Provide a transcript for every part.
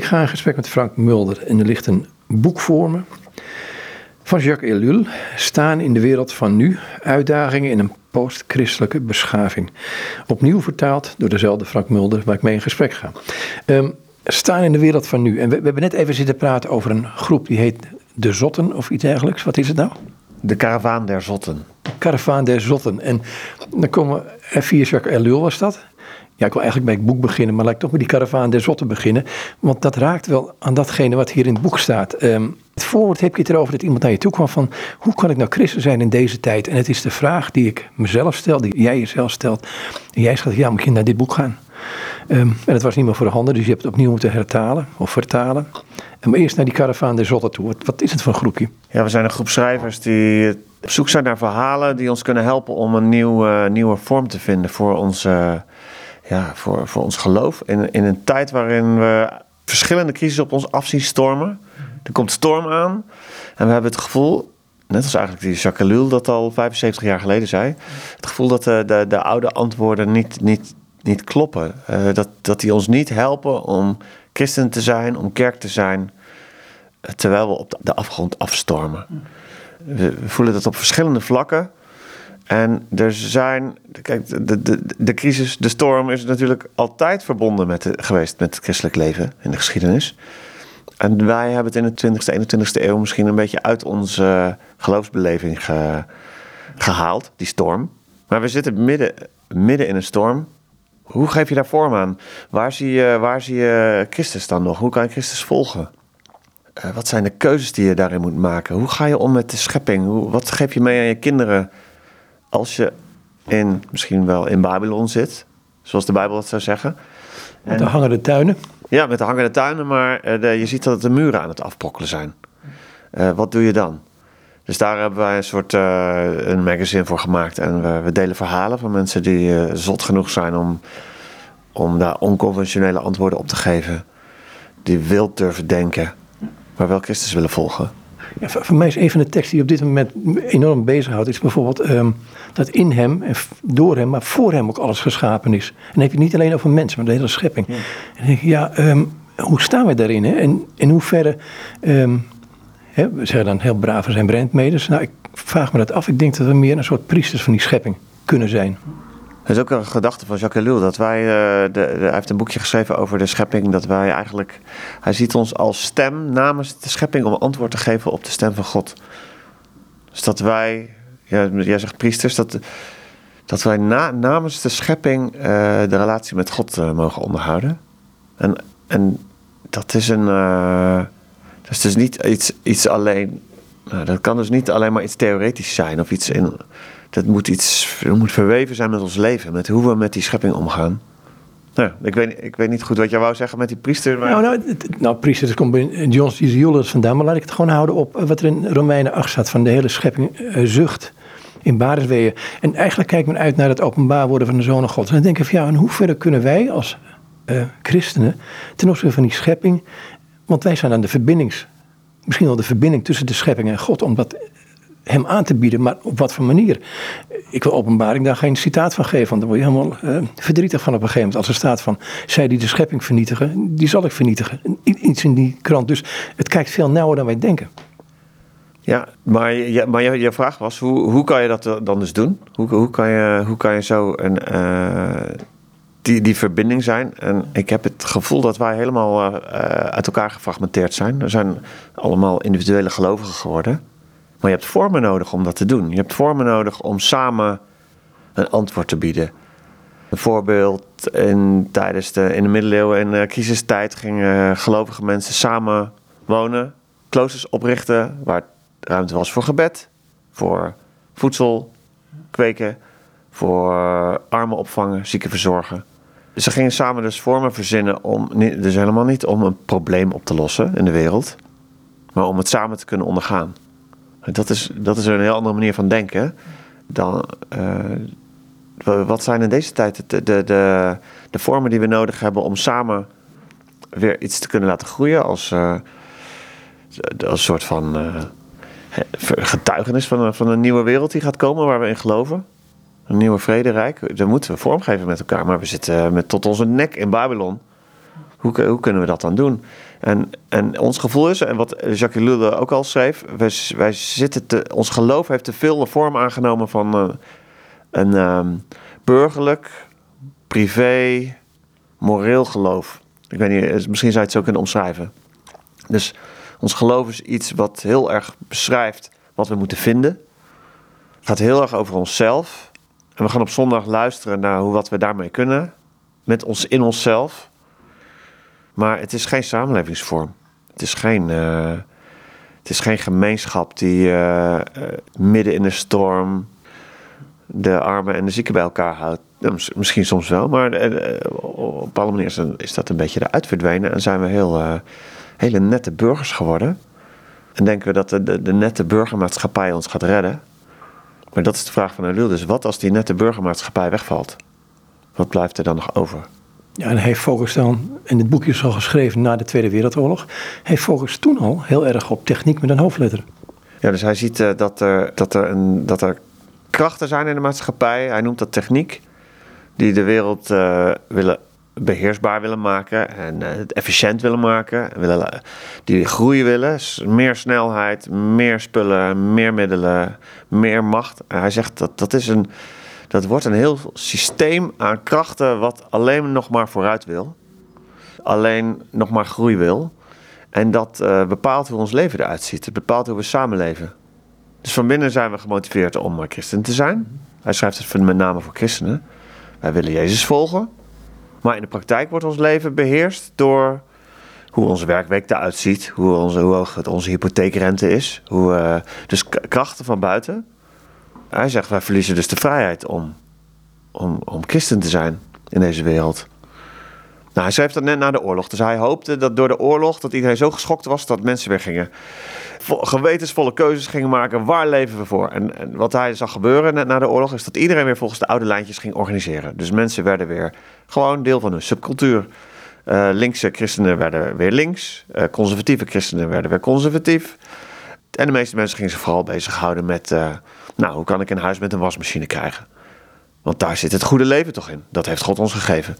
Ik ga in gesprek met Frank Mulder en er ligt een boek voor me van Jacques Ellul, Staan in de wereld van nu, uitdagingen in een post-christelijke beschaving. Opnieuw vertaald door dezelfde Frank Mulder waar ik mee in gesprek ga. Um, staan in de wereld van nu. En we, we, hebben net even zitten praten over een groep die heet De Zotten of iets dergelijks. Wat is het nou? De Karavaan der Zotten. Karavaan der Zotten. En dan komen we, via Jacques Ellul was dat. Ja, ik wil eigenlijk bij het boek beginnen, maar laat ik toch met die Karavaan der Zotten beginnen. Want dat raakt wel aan datgene wat hier in het boek staat. Um, het voorwoord heb je het erover dat iemand naar je toe kwam van... hoe kan ik nou christen zijn in deze tijd? En het is de vraag die ik mezelf stel, die jij jezelf stelt. En jij zegt, ja, moet je naar dit boek gaan? Um, en het was niet meer voor de handen, dus je hebt het opnieuw moeten hertalen of vertalen. En maar eerst naar die karavaan der Zotten toe. Wat, wat, is het voor een groepje? Ja, we zijn een groep schrijvers die op zoek zijn naar verhalen die ons kunnen helpen om een nieuwe, nieuwe vorm te vinden voor ons, ja, voor, voor ons geloof. In, in een tijd waarin we verschillende crises op ons af zien stormen. Er komt storm aan en we hebben het gevoel, net als eigenlijk die Jacques Ellul dat al 75 jaar geleden zei, het gevoel dat de, de, de oude antwoorden niet, niet, niet kloppen. Uh, dat, dat die ons niet helpen om christen te zijn, om kerk te zijn, eh, terwijl we op de afgrond afstormen. We, voelen dat op verschillende vlakken. En er zijn, kijk, de, de, de crisis, de storm is natuurlijk altijd verbonden met geweest met het christelijk leven in de geschiedenis. En wij hebben het in de 20e, 21e eeuw misschien een beetje uit onze geloofsbeleving gehaald, die storm. Maar we zitten midden, midden in een storm. Hoe geef je daar vorm aan? Waar zie, je, waar zie je Christus dan nog? Hoe kan je Christus volgen? Uh, wat zijn de keuzes die je daarin moet maken? Hoe ga je om met de schepping? Hoe, wat geef je mee aan je kinderen als je in, misschien wel in Babylon zit? Zoals de Bijbel dat zou zeggen. En, de hangende tuinen. Ja, met de hangende tuinen, maar de, je ziet dat de muren aan het afbrokkelen zijn. Uh, wat doe je dan? Dus daar hebben wij een soort uh, een magazine voor gemaakt. En we, we, delen verhalen van mensen die zot genoeg zijn om, om daar onconventionele antwoorden op te geven. Die wild durven denken, maar wel Christus willen volgen. Ja, voor mij is een van de teksten die op dit moment enorm bezighoudt, is bijvoorbeeld um, dat in hem en door hem, maar voor hem ook alles geschapen is. En dan heb je het niet alleen over mensen, maar de hele schepping. Ja. En denk ik, ja, um, hoe staan we daarin? Hè? En in hoeverre, um, hè, we zeggen dan heel braaf zijn brandmeders. Nou, ik vraag me dat af. Ik denk dat we meer een soort priesters van die schepping kunnen zijn. Dat is ook een gedachte van Jacques Ellul. Dat wij, uh, de, hij heeft een boekje geschreven over de schepping. Dat wij eigenlijk, hij ziet ons als stem namens de schepping om antwoord te geven op de stem van God. Dus dat wij, ja, jij zegt priesters, dat, dat wij na, namens de schepping uh, de relatie met God uh, mogen onderhouden. En, en dat is een, dat is dus niet iets, iets alleen, nou, dat kan dus niet alleen maar iets theoretisch zijn of iets in dat moet iets moet verweven zijn met ons leven, met hoe we met die schepping omgaan. Nou, ik weet, ik weet niet goed wat jij wou zeggen met die priester. Nou, nou, nou priester, dat komt bij John Julius vandaan. Maar laat ik het gewoon houden op wat er in Romeinen 8 staat. Van de hele schepping uh, zucht in baresweeën. En eigenlijk kijkt men uit naar het openbaar worden van de Zoon God. En dan denk ik van ja, in hoeverre kunnen wij als uh, christenen ten opzichte van die schepping... Want wij zijn aan de verbindings... Misschien wel de verbinding tussen de schepping en God. Omdat hem aan te bieden, maar op wat voor manier? Ik wil openbaring daar geen citaat van geven, want dan word je helemaal uh, verdrietig van op een gegeven moment. Als er staat van, zij die de schepping vernietigen, die zal ik vernietigen. Iets in die krant. Dus het kijkt veel nauwer dan wij denken. Ja, maar, je, maar je, je vraag was, hoe, hoe kan je dat dan dus doen? Hoe, hoe, kan, je, hoe kan je zo een, uh, die, die verbinding zijn? En ik heb het gevoel dat wij helemaal uh, uit elkaar gefragmenteerd zijn. Er zijn allemaal individuele gelovigen geworden. Maar je hebt vormen nodig om dat te doen. Je hebt vormen nodig om samen een antwoord te bieden. Een voorbeeld, in, tijdens de, in de middeleeuwen en de crisistijd gingen gelovige mensen samen wonen, kloosters oprichten waar ruimte was voor gebed, voor voedsel kweken, voor armen opvangen, zieken verzorgen. Dus ze gingen samen dus vormen verzinnen om, dus helemaal niet om een probleem op te lossen in de wereld, maar om het samen te kunnen ondergaan. Dat is, dat is een heel andere manier van denken dan. Uh, wat zijn in deze tijd de, de, de, vormen die we nodig hebben om samen weer iets te kunnen laten groeien als, uh, als soort van uh, getuigenis van, van een nieuwe wereld die gaat komen waar we in geloven? Een nieuwe vrederijk. Daar moeten we vormgeven met elkaar, maar we zitten met tot onze nek in Babylon. Hoe, hoe kunnen we dat dan doen? En, en ons gevoel is, en wat Jacques Lille ook al schreef, wij, wij zitten te, ons geloof heeft te veel de vorm aangenomen van uh, een um, burgerlijk, privé, moreel geloof. Ik weet niet, misschien zou je het zo kunnen omschrijven. Dus ons geloof is iets wat heel erg beschrijft wat we moeten vinden. Het gaat heel erg over onszelf. En we gaan op zondag luisteren naar hoe, wat we daarmee kunnen. Met ons in onszelf. Maar het is geen samenlevingsvorm. Het is geen, uh, het is geen gemeenschap die uh, uh, midden in de storm de armen en de zieken bij elkaar houdt. Misschien soms wel, maar op alle manieren is dat een beetje eruit verdwenen. En zijn we heel, hele nette burgers geworden. En denken we dat de, de, de, nette burgermaatschappij ons gaat redden. Maar dat is de vraag van Alul. Dus wat als die nette burgermaatschappij wegvalt? Wat blijft er dan nog over? Ja, en hij focust dan, in het boekje is al geschreven na de Tweede Wereldoorlog, hij focust toen al heel erg op techniek met een hoofdletter. Ja, dus hij ziet uh, dat, er, dat, er een, dat er krachten zijn in de maatschappij. Hij noemt dat techniek, die de wereld uh, willen beheersbaar willen maken en het efficiënt willen maken. Willen, die groei willen, meer snelheid, meer spullen, meer middelen, meer macht. hij zegt dat dat is een dat wordt een heel systeem aan krachten wat alleen nog maar vooruit wil. Alleen nog maar groei wil. En dat uh, bepaalt hoe ons leven eruit ziet. Het bepaalt hoe we samenleven. Dus van binnen zijn we gemotiveerd om christen te zijn. Hij schrijft het met name voor christenen. Wij willen Jezus volgen. Maar in de praktijk wordt ons leven beheerst door hoe onze werkweek eruit ziet. Hoe, onze, hoe hoog onze hypotheekrente is. Hoe, uh, dus krachten van buiten. Hij zegt, wij verliezen dus de vrijheid om, om, om christen te zijn in deze wereld. Nou, hij schreef dat net na de oorlog. Dus hij hoopte dat door de oorlog dat iedereen zo geschokt was dat mensen weer gingen gewetensvolle keuzes gingen maken. Waar leven we voor? En, en, wat hij zag gebeuren net na de oorlog is dat iedereen weer volgens de oude lijntjes ging organiseren. Dus mensen werden weer gewoon deel van hun subcultuur. Uh, linkse christenen werden weer links. Uh, conservatieve christenen werden weer conservatief. En de meeste mensen gingen zich vooral bezighouden met... Uh, nou, hoe kan ik een huis met een wasmachine krijgen? Want daar zit het goede leven toch in. Dat heeft God ons gegeven.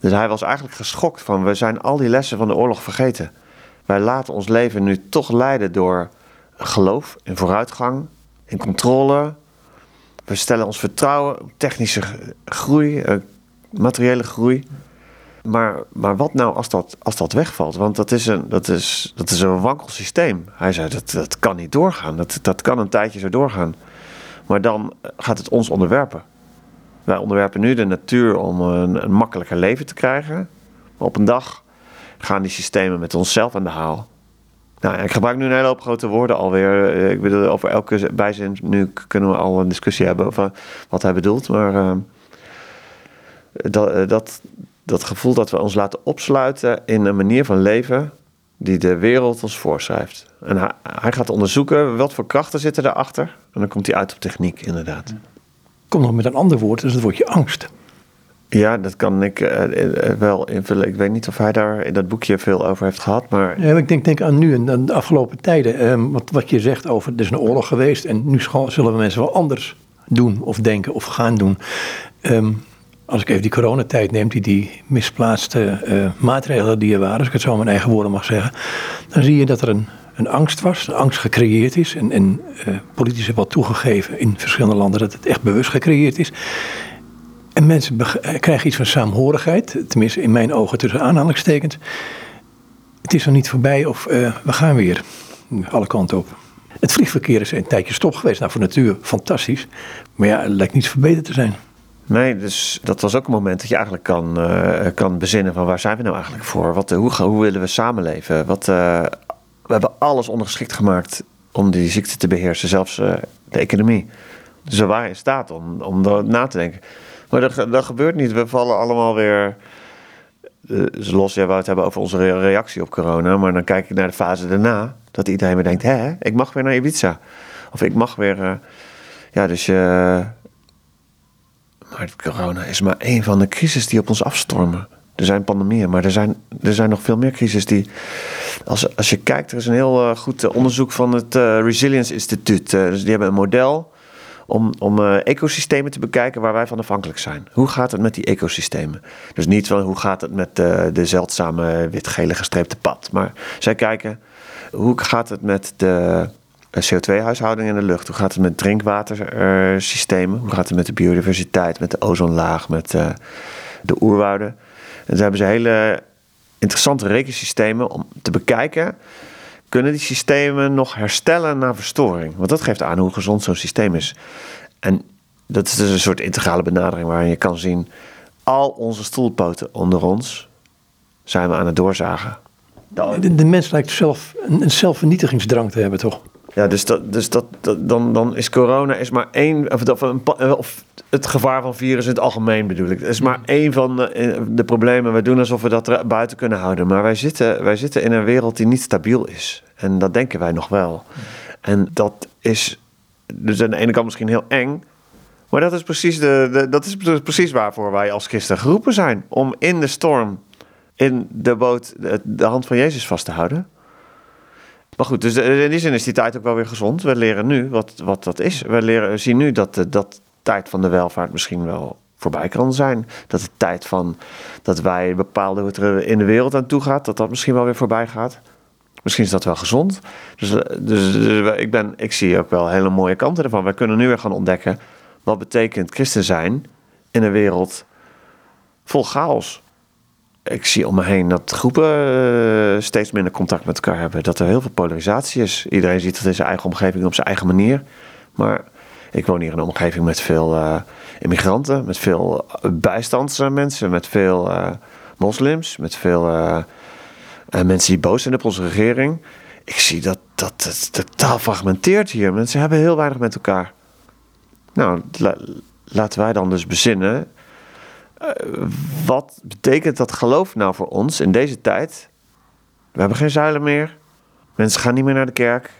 Dus hij was eigenlijk geschokt van... we zijn al die lessen van de oorlog vergeten. Wij laten ons leven nu toch leiden door geloof in vooruitgang, in controle. We stellen ons vertrouwen op technische groei, eh, materiële groei. Maar, maar wat nou als dat, als dat wegvalt? Want dat is een, dat is, dat is een wankel systeem. Hij zei dat, dat kan niet doorgaan. Dat, dat kan een tijdje zo doorgaan. Maar dan gaat het ons onderwerpen. Wij onderwerpen nu de natuur om een, makkelijker leven te krijgen. Maar op een dag gaan die systemen met onszelf aan de haal. Nou, ik gebruik nu een hele hoop grote woorden alweer. Eh, ik bedoel, over elke bijzin nu kunnen we al een discussie hebben over wat hij bedoelt. Maar uh, dat, dat, dat gevoel dat we ons laten opsluiten in een manier van leven die de wereld ons voorschrijft. En hij, hij gaat onderzoeken wat voor krachten zitten daarachter. En dan komt hij uit op techniek, inderdaad. Kom nog met een ander woord, dat is het woordje angst. Ja, dat kan ik uh, wel invullen. Ik weet niet of hij daar in dat boekje veel over heeft gehad. Maar... Ja, ik denk, denk aan nu en de afgelopen tijden. Um, wat, wat je zegt over, er is een oorlog geweest en nu zullen we mensen wel anders doen of denken of gaan doen. Um, als ik even die coronatijd neem, die, die misplaatste uh, maatregelen die er waren, als ik het zo in mijn eigen woorden mag zeggen, dan zie je dat er een, een angst was, een angst gecreëerd is. En, en uh, politici hebben al toegegeven in verschillende landen dat het echt bewust gecreëerd is. En mensen eh, krijgen iets van saamhorigheid, tenminste in mijn ogen tussen aanhalingstekens. Het is nog niet voorbij of uh, we gaan weer alle kanten op. Het vliegverkeer is een tijdje stop geweest. Nou, voor natuur fantastisch. Maar ja, het lijkt niet verbeterd te zijn. Nee, dus dat was ook een moment dat je eigenlijk kan, kan bezinnen van waar zijn we nou eigenlijk voor? Wat, hoe, hoe willen we samenleven? Wat, we hebben alles ondergeschikt gemaakt om die ziekte te beheersen, zelfs de economie. Dus we waren in staat om, om na te denken. Maar dat, dat gebeurt niet. We vallen allemaal weer. Dus los, ja, we het hebben over onze reactie op corona. Maar dan kijk ik naar de fase daarna. Dat iedereen weer denkt: hè, ik mag weer naar Ibiza. Of ik mag weer. Uh, ja, dus je. Maar corona is maar één van de crisis die op ons afstormen. Er zijn pandemieën, maar er zijn, er zijn nog veel meer crises die. Als, als je kijkt, er is een heel uh, goed onderzoek van het Resilience Instituut. dus die hebben een model om, om ecosystemen te bekijken waar wij van afhankelijk zijn. Hoe gaat het met die ecosystemen? Dus niet van hoe gaat het met de, zeldzame wit-gele gestreepte pad. Maar zij kijken hoe gaat het met de CO2-huishouding in de lucht? Hoe gaat het met drinkwatersystemen? Hoe gaat het met de biodiversiteit, met de ozonlaag, met de oerwouden? En daar hebben ze hele interessante rekensystemen om te bekijken. Kunnen die systemen nog herstellen na verstoring? Want dat geeft aan hoe gezond zo'n systeem is. En dat is dus een soort integrale benadering waarin je kan zien... al onze stoelpoten onder ons zijn we aan het doorzagen. De, mens lijkt zelf een zelfvernietigingsdrang te hebben, toch? Ja, dus, dat, dus dat, dan, dan is corona is maar één, of, of, of het gevaar van virus in het algemeen bedoel ik. Het is maar één van de, de, problemen. We doen alsof we dat er buiten kunnen houden. Maar wij zitten, wij zitten in een wereld die niet stabiel is. En dat denken wij nog wel. En dat is dus aan de ene kant misschien heel eng. Maar dat is precies, de, de dat is precies waarvoor wij als christen geroepen zijn. Om in de storm, in de boot, de, de hand van Jezus vast te houden. Maar goed, dus in die zin is die tijd ook wel weer gezond. We leren nu wat, wat dat is. We leren, zien nu dat, dat tijd van de welvaart misschien wel voorbij kan zijn. Dat de tijd van dat wij bepalen hoe het er in de wereld aan toe gaat, dat dat misschien wel weer voorbij gaat. Misschien is dat wel gezond. Dus, dus, dus ik, ben, ik zie ook wel hele mooie kanten ervan. Wij kunnen nu weer gaan ontdekken wat betekent christen zijn in een wereld vol chaos ik zie om me heen dat groepen eh, steeds minder contact met elkaar hebben. Dat er heel veel polarisatie is. Iedereen ziet het in zijn eigen omgeving op zijn eigen manier. Maar ik woon hier in een omgeving met veel uh, immigranten, met veel bijstandsmensen, met veel moslims, met veel mensen die boos zijn op onze regering. Ik zie dat, dat het totaal fragmenteert hier. Mensen hebben heel weinig met elkaar. Nou, laten wij dan dus bezinnen eh, wat betekent dat geloof nou voor ons in deze tijd? We hebben geen zuilen meer. Mensen gaan niet meer naar de kerk.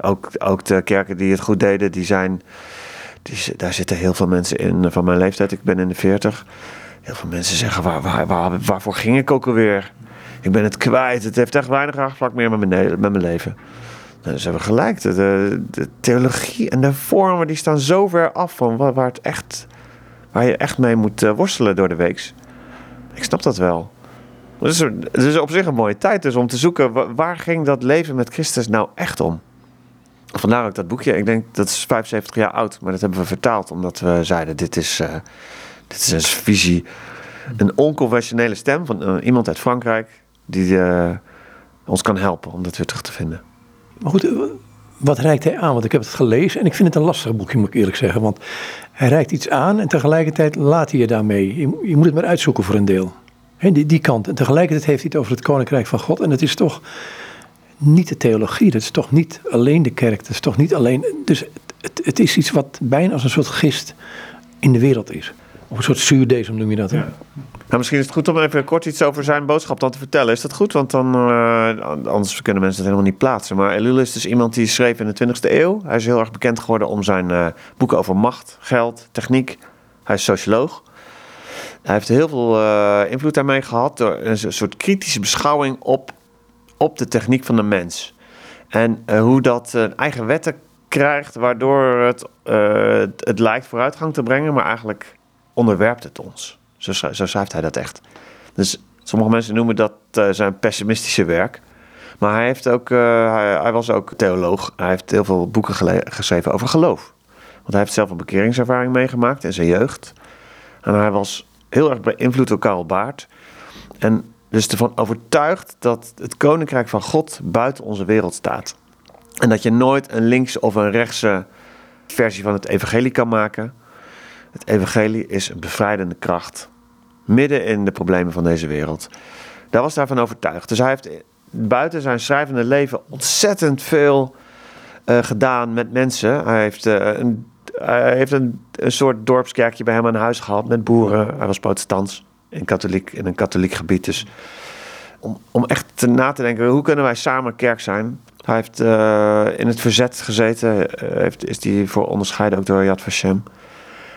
Ook, ook de kerken die het goed deden, die zijn. Die, daar zitten heel veel mensen in van mijn leeftijd. Ik ben in de 40. Heel veel mensen zeggen: waar, waar, waar, waarvoor ging ik ook alweer? Ik ben het kwijt. Het heeft echt weinig raakvlak meer met mijn, met mijn leven. Nou, ze hebben gelijk. De, theologie en de vormen die staan zo ver af van waar het echt waar je echt mee moet eh, worstelen door de week. Ik snap dat wel. Het is, is op zich een mooie tijd dus om te zoeken waar ging dat leven met Christus nou echt om. Vandaar ook dat boekje. Ik denk dat is 75 jaar oud, maar dat hebben we vertaald omdat we zeiden: dit is, uh, dit is een visie, een onconventionele stem van uh, iemand uit Frankrijk die ons kan helpen om dat weer terug te vinden. Maar goed, wat reikt hij aan? Want ik heb het gelezen en ik vind het een lastig boekje, moet ik eerlijk zeggen. Want hij reikt iets aan en tegelijkertijd laat hij je daarmee. Je, moet het maar uitzoeken voor een deel. Die, die kant. En tegelijkertijd heeft hij het over het koninkrijk van God. En het is toch niet de theologie. Dat is toch niet alleen de kerk. Dat is toch niet alleen. Dus het, het, is iets wat bijna als een soort gist in de wereld is. Of een soort zuurdesem noem je dat. Ja. Nou, misschien is het goed om even kort iets over zijn boodschap dan te vertellen. Is dat goed? Want dan, uh, anders kunnen mensen het helemaal niet plaatsen. Maar Elul is dus iemand die schreef in de 20e eeuw. Hij is heel erg bekend geworden om zijn uh, boeken over macht, geld, techniek. Hij is socioloog. Hij heeft heel veel uh, invloed daarmee gehad door een soort kritische beschouwing op, op de techniek van de mens. En hoe dat eigen wetten krijgt, waardoor het, het lijkt vooruitgang te brengen, maar eigenlijk onderwerpt het ons. Zo, zo schrijft hij dat echt. Dus sommige mensen noemen dat uh, zijn pessimistische werk. Maar hij, heeft ook, uh, hij, was ook theoloog. Hij heeft heel veel boeken geschreven over geloof. Want hij heeft zelf een bekeringservaring meegemaakt in zijn jeugd. En hij was heel erg beïnvloed door Karl Baart. En dus ervan overtuigd dat het koninkrijk van God buiten onze wereld staat. En dat je nooit een links of een rechtse versie van het evangelie kan maken. Het evangelie is een bevrijdende kracht midden in de problemen van deze wereld. Daar was daarvan overtuigd. Dus hij heeft buiten zijn schrijvende leven ontzettend veel uh, gedaan met mensen. Hij heeft, uh, een, hij heeft een, soort dorpskerkje bij hem aan huis gehad met boeren. Hij was protestants in, katholiek, in een katholiek gebied. Dus om, om echt na te denken, hoe kunnen wij samen kerk zijn? Hij heeft uh, in het verzet gezeten, heeft, is hij voor onderscheiden ook door Yad Vashem.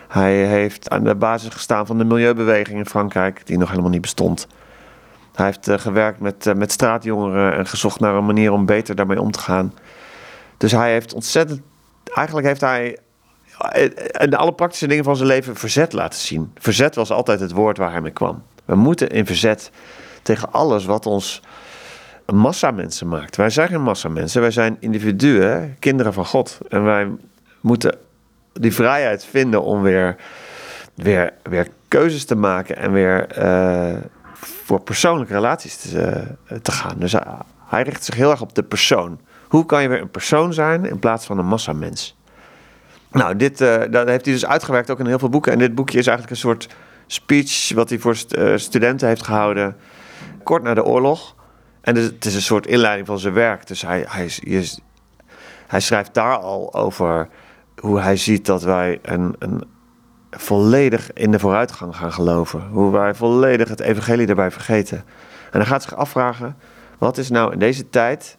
Hij heeft aan de basis gestaan van de milieubeweging in Frankrijk, die nog helemaal niet bestond. Hij heeft uh, gewerkt met, uh, met straatjongeren en gezocht naar een manier om beter daarmee om te gaan. Dus hij heeft ontzettend. Eigenlijk heeft hij en alle praktische dingen van zijn leven verzet laten zien. Verzet was altijd het woord waar hij mee kwam. We moeten in verzet tegen alles wat ons massa mensen maakt. Wij zijn geen massa mensen, wij zijn individuen, kinderen van God. En wij moeten die vrijheid vinden om weer, weer, weer keuzes te maken en weer uh, voor persoonlijke relaties te, uh, te gaan. Dus hij, hij richt zich heel erg op de persoon. Hoe kan je weer een persoon zijn in plaats van een massamens? Nou, dit dat heeft hij dus uitgewerkt ook in heel veel boeken. En dit boekje is eigenlijk een soort speech wat hij voor studenten heeft gehouden kort na de oorlog. En dus, het is een soort inleiding van zijn werk. Dus hij, hij, hij schrijft daar al over hoe hij ziet dat wij een, een volledig in de vooruitgang gaan geloven. Hoe wij volledig het evangelie daarbij vergeten. En hij gaat zich afvragen, wat is nou in deze tijd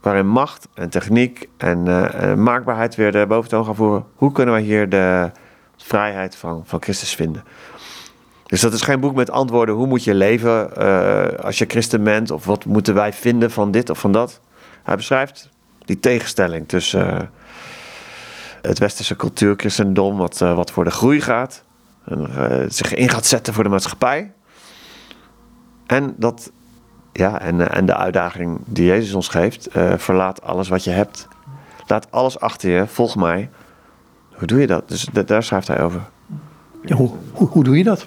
waarin macht en techniek en uh, maakbaarheid weer de boventoon gaan voeren, hoe kunnen wij hier de vrijheid van, van Christus vinden? Dus dat is geen boek met antwoorden. Hoe moet je leven uh, als je christen bent? Of wat moeten wij vinden van dit of van dat? Hij beschrijft die tegenstelling tussen het westerse cultuur, christendom, wat, uh, wat voor de groei gaat. En zich in gaat zetten voor de maatschappij. En, dat, ja, en, en de uitdaging die Jezus ons geeft. verlaat alles wat je hebt. Laat alles achter je. Volg mij. Hoe doe je dat? Dus daar schrijft hij over. Ja, hoe, hoe, hoe doe je dat?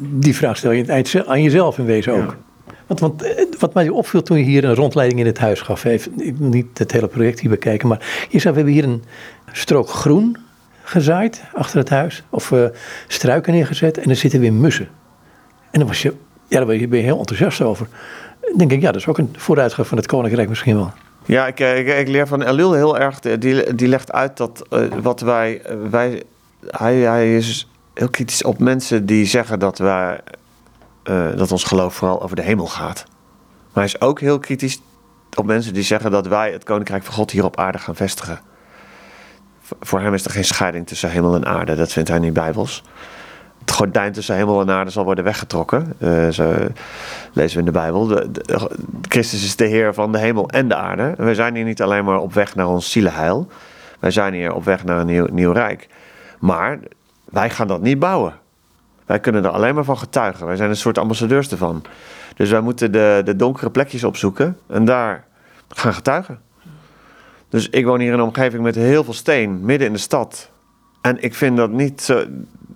Die vraag stel je aan jezelf in wezen ook. Want, want, eh, wat mij opviel toen je hier een rondleiding in het huis gaf, even, niet het hele project hier bekijken, maar je zag, we hebben hier een strook groen gezaaid achter het huis, of uh, struiken neergezet, en er zitten weer mussen. En dan was je, ja, daar ben je, heel enthousiast over. Dan denk ik, ja, dat is ook een vooruitgang van het Koninkrijk misschien wel. Ja, ik, ik, ik leer van Elul heel erg, die, die legt uit dat uh, wat wij, wij hij, hij is heel kritisch op mensen die zeggen dat, wij, dat ons geloof vooral over de hemel gaat. Maar hij is ook heel kritisch op mensen die zeggen dat wij het koninkrijk van God hier op aarde gaan vestigen. Voor hem is er geen scheiding tussen hemel en aarde. Dat vindt hij niet bijbels. Het gordijn tussen hemel en aarde zal worden weggetrokken. Uh, zo lezen we in de Bijbel. De, Christus is de Heer van de hemel en de aarde. En wij zijn hier niet alleen maar op weg naar ons zielenheil. Wij zijn hier op weg naar een nieuw, nieuw rijk. Maar wij gaan dat niet bouwen. Wij kunnen er alleen maar van getuigen. Wij zijn een soort ambassadeurs ervan. Dus wij moeten de, de donkere plekjes opzoeken en daar gaan getuigen. Dus ik woon hier in een omgeving met heel veel steen, midden in de stad. En ik vind dat niet zo.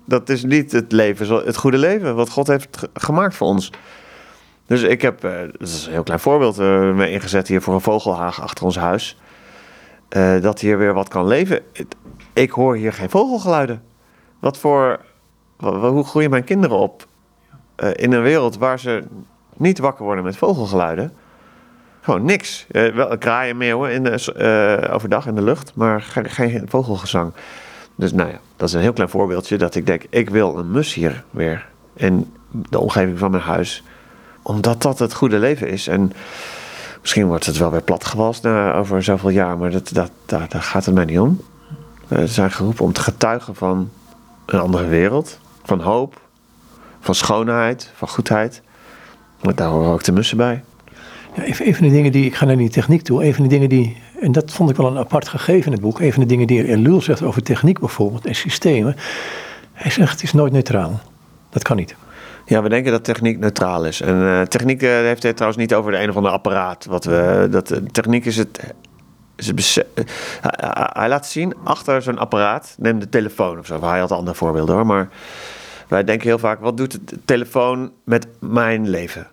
Dat is niet het leven, het goede leven wat God heeft gemaakt voor ons. Dus ik heb, eh, dat is een heel klein voorbeeld, uh, ingezet hier voor een vogelhaag achter ons huis. Uh, dat hier weer wat kan leven. Ik hoor hier geen vogelgeluiden. Wat voor. Hoe groeien mijn kinderen op? In een wereld waar ze niet wakker worden met vogelgeluiden. Gewoon niks. Uh, wel kraaien, meeuwen in de, uh, overdag in de lucht, maar geen, vogelgezang. Dus nou ja, dat is een heel klein voorbeeldje dat ik denk, ik wil een mus hier weer in de omgeving van mijn huis. Omdat dat het goede leven is. En misschien wordt het wel weer platgewalst na over zoveel jaar, maar dat, dat, daar, gaat het mij niet om. We zijn geroepen om te getuigen van een andere wereld. Van hoop, van schoonheid, van goedheid. Maar daar horen ook de mussen bij. Ja, even, even de dingen die, ik ga naar die techniek toe, even de dingen die, en dat vond ik wel een apart gegeven in het boek, even de dingen die Elul zegt over techniek bijvoorbeeld en systemen. Hij zegt het is nooit neutraal. Dat kan niet. Ja, we denken dat techniek neutraal is. En uh, techniek uh, heeft het trouwens niet over de een of ander apparaat. Wat we, dat, uh, techniek is het hij laat zien achter zo'n apparaat, neem de telefoon of zo. Hij had andere voorbeelden hoor, maar wij denken heel vaak: wat doet de telefoon met mijn leven?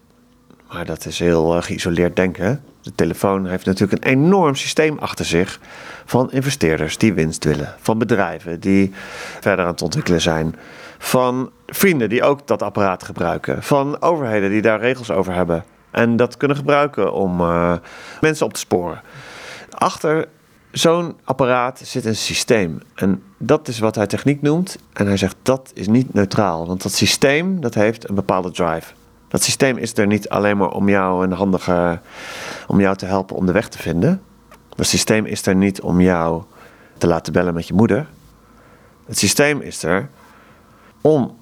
Maar dat is heel uh, geïsoleerd denken. De telefoon heeft natuurlijk een enorm systeem achter zich van investeerders die winst willen, van bedrijven die verder aan het ontwikkelen zijn, van vrienden die ook dat apparaat gebruiken, van overheden die daar regels over hebben en dat kunnen gebruiken om uh, mensen op te sporen. Achter zo'n apparaat zit een systeem. En dat is wat hij techniek noemt. En hij zegt dat is niet neutraal. Want dat systeem dat heeft een bepaalde drive. Dat systeem is er niet alleen maar om jou een handige, om jou te helpen om de weg te vinden. Dat systeem is er niet om jou te laten bellen met je moeder. Het systeem is er om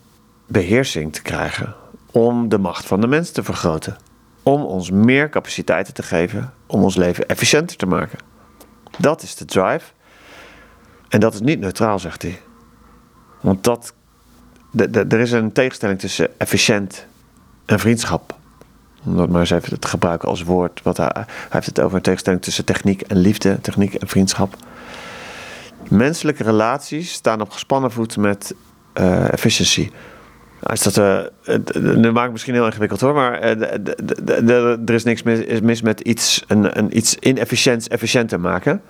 beheersing te krijgen, om de macht van de mens te vergroten, om ons meer capaciteiten te geven om ons leven efficiënter te maken. Dat is de drive. En dat is niet neutraal, zegt hij. Want dat, er is een tegenstelling tussen efficiënt en vriendschap. Om dat maar eens even te gebruiken als woord. Wat hij, heeft het over een tegenstelling tussen techniek en liefde, techniek en vriendschap. Menselijke relaties staan op gespannen voet met uh, efficiëntie. Is dat, uh, nu maak ik misschien heel ingewikkeld hoor, maar uh, er is niks mis, mis met iets, een, een, iets inefficiënts efficiënter maken.